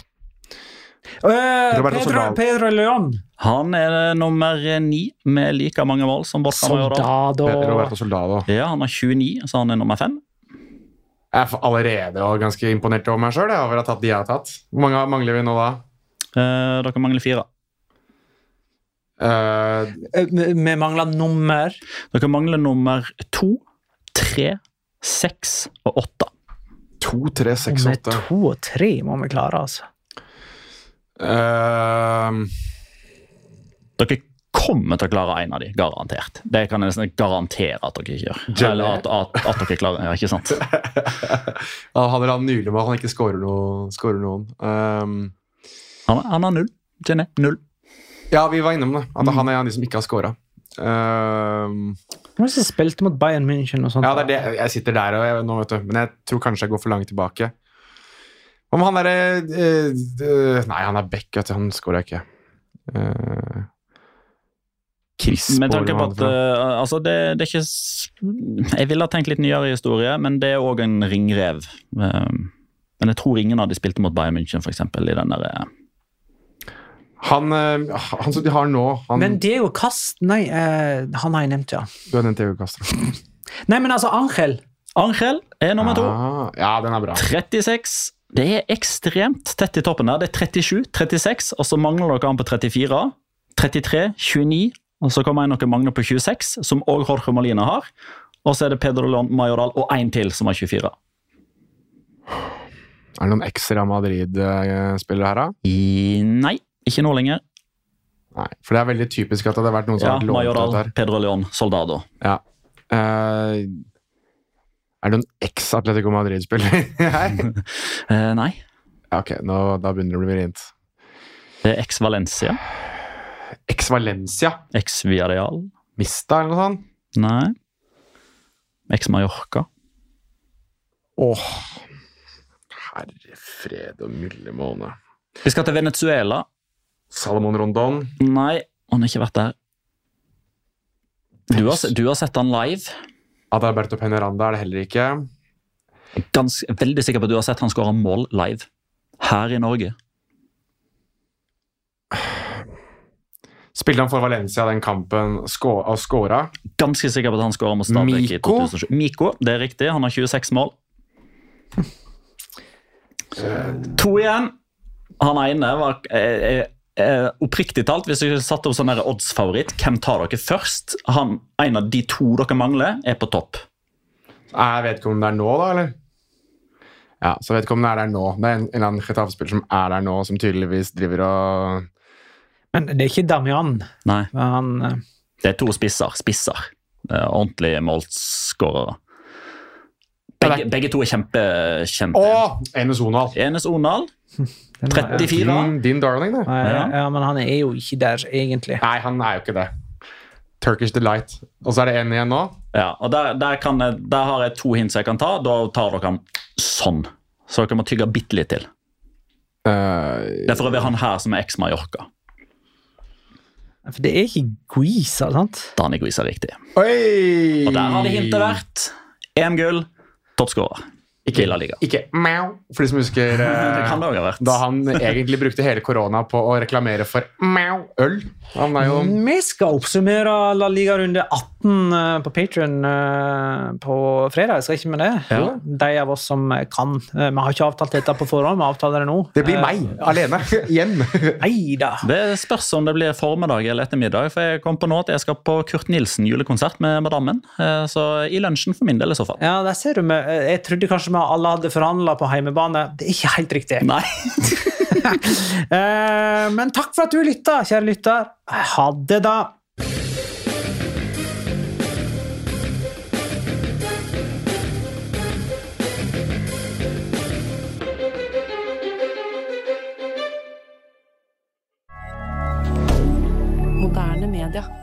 Eh, Pedro, Pedro Leon. Han er nummer ni med like mange mål som Majoral. Soldado. Roberto Soldado. Ja, han har 29, så han er nummer fem. Jeg er allerede og ganske imponert over meg sjøl over å ha tatt de jeg har tatt. Hvor mange mangler vi nå, da? Eh, dere mangler fire. Eh, Eh, Vi mangler nummer. Dere mangler nummer to, tre, seks og åtte. to, tre, seks, Med åtte. to og tre må vi klare, altså. Eh, Dere kommer til å klare en av de, garantert. Det kan jeg nesten garantere at dere ikke gjør. Jelly. Eller at, at, at dere klarer, ja, ikke sant? *laughs* han er han nylig med at han ikke scorer, noe, scorer noen. Um, Han, han har null. Jenny, null. ja, vi var innom det. At han er en av de som ikke har scora. Um, var det spilte mot Bayern München og sånt? ja, det er det. Jeg sitter der og jeg, nå, vet du. Men jeg tror kanskje jeg går for langt tilbake. Om han derre eh, eh, Nei, han er back, vet du. Han scora ikke. Uh, Chris Med tanke på at eh, altså det, det er ikke Jeg ville ha tenkt litt nyere historie, men det er òg en ringrev. Uh, men jeg tror ingen av de spilte mot Bayern München, eksempel, i den derre uh, han, eh, han som de har nå han, Men Diego Cast Nei, eh, han har jeg nevnt, ja. Du har nevnt Diego Castro. *laughs* Nei, men altså, Angel. Angel er nummer to. Ah, ja, den er bra. 36. Det er ekstremt tett i toppen der. Det er 37, 36, og så mangler dere han på 34. 33, 29, og så kommer en Magne på 26, som òg Jorge Molina har. Og så er det Pedro León Majoral og én til som har 24. Er det noen ekstra Madrid-spillere her, da? I, nei, ikke nå lenger. Nei, for det er veldig typisk at det hadde vært noen som Ja, har lånt Majoral, her. Pedro Leon, Soldado. Ja. Uh, er det noen eks-Atletico Madrid-spiller *laughs* her? uh, *laughs* nei, ok, nå, da begynner det å bli vrient. det er ex-Valencia. Ex-Valencia? Ex-Villarreal. Mista, eller noe sånt? Nei. Ex-Mallorca. Åh, herre fred og milde måne. Vi skal til Venezuela. Salomon Rondon. Nei, han har ikke vært der. Du har, du har sett han live. Adalberto Peneranda er det heller ikke. Gans, veldig sikker på at du har sett han skåre mål live. Her i Norge. Spilte han for Valencia den kampen og skåra? Ganske sikker på at han skåra mot Stabæk i Miko? 2007. Miko, det er riktig. Han har 26 mål. *laughs* To igjen. Han ene var eh, eh, eh, Oppriktig talt, hvis jeg satte opp sånn odds-favoritt, hvem tar dere først? Han, en av de to dere mangler, er på topp. Jeg vet ikke om det er nå, da, eller? Ja, så jeg vet ikke om det er der nå. Det er en, en eller annen Getafe-spiller som er der nå, som tydeligvis driver og Men det er ikke Damian. Nei, Han, uh... det er to spisser. Spisser. Eh, ordentlige målskårere. Begge, begge to er kjempekjente. Å! Enes Onal. Enes Onal, *laughs* den- 34. Din, din darling, det. Ja. ja, men han er jo ikke der, egentlig. Nei, han er jo ikke det. Turkish Delight. Og så er det én igjen nå. Ja, og der, der, kan jeg, der har jeg to hints jeg kan ta. Da tar dere han sånn. Så dere må tygge bitte litt til. Uh, Det er for øvrig han her som er eks-Mallorca. For det er ikke Guisa, sant? Dani Guisa riktig. oi! Og der har det hintet vært EM-gull, toppskårer. Ikke, i La Liga. ikke mau, for de som husker *laughs* eh, da han egentlig brukte hele korona på å reklamere for mau øl. Han er jo Vi skal oppsummere La Liga runde 18 eh, på Patrion på fredag. Skal ikke vi det? Ja. De av oss som kan. Eh, Vi har ikke avtalt dette på forhånd, vi avtaler det nå. Det blir meg, alene. *laughs* Igjen. Neida. Det spørs om det blir formiddag eller ettermiddag. For jeg kom på nå at jeg skal på Kurt Nilsen julekonsert med Madammen. Eh, Så i lunsjen for min del i så fall. Ja, der ser du. med- eh, Jeg trodde kanskje vi alle hadde forhandla på heimebane. Det er ikke helt riktig. Nei. *laughs* Eh, Men takk for at du lytta, kjære lytter. Ha det, da. Moderne media.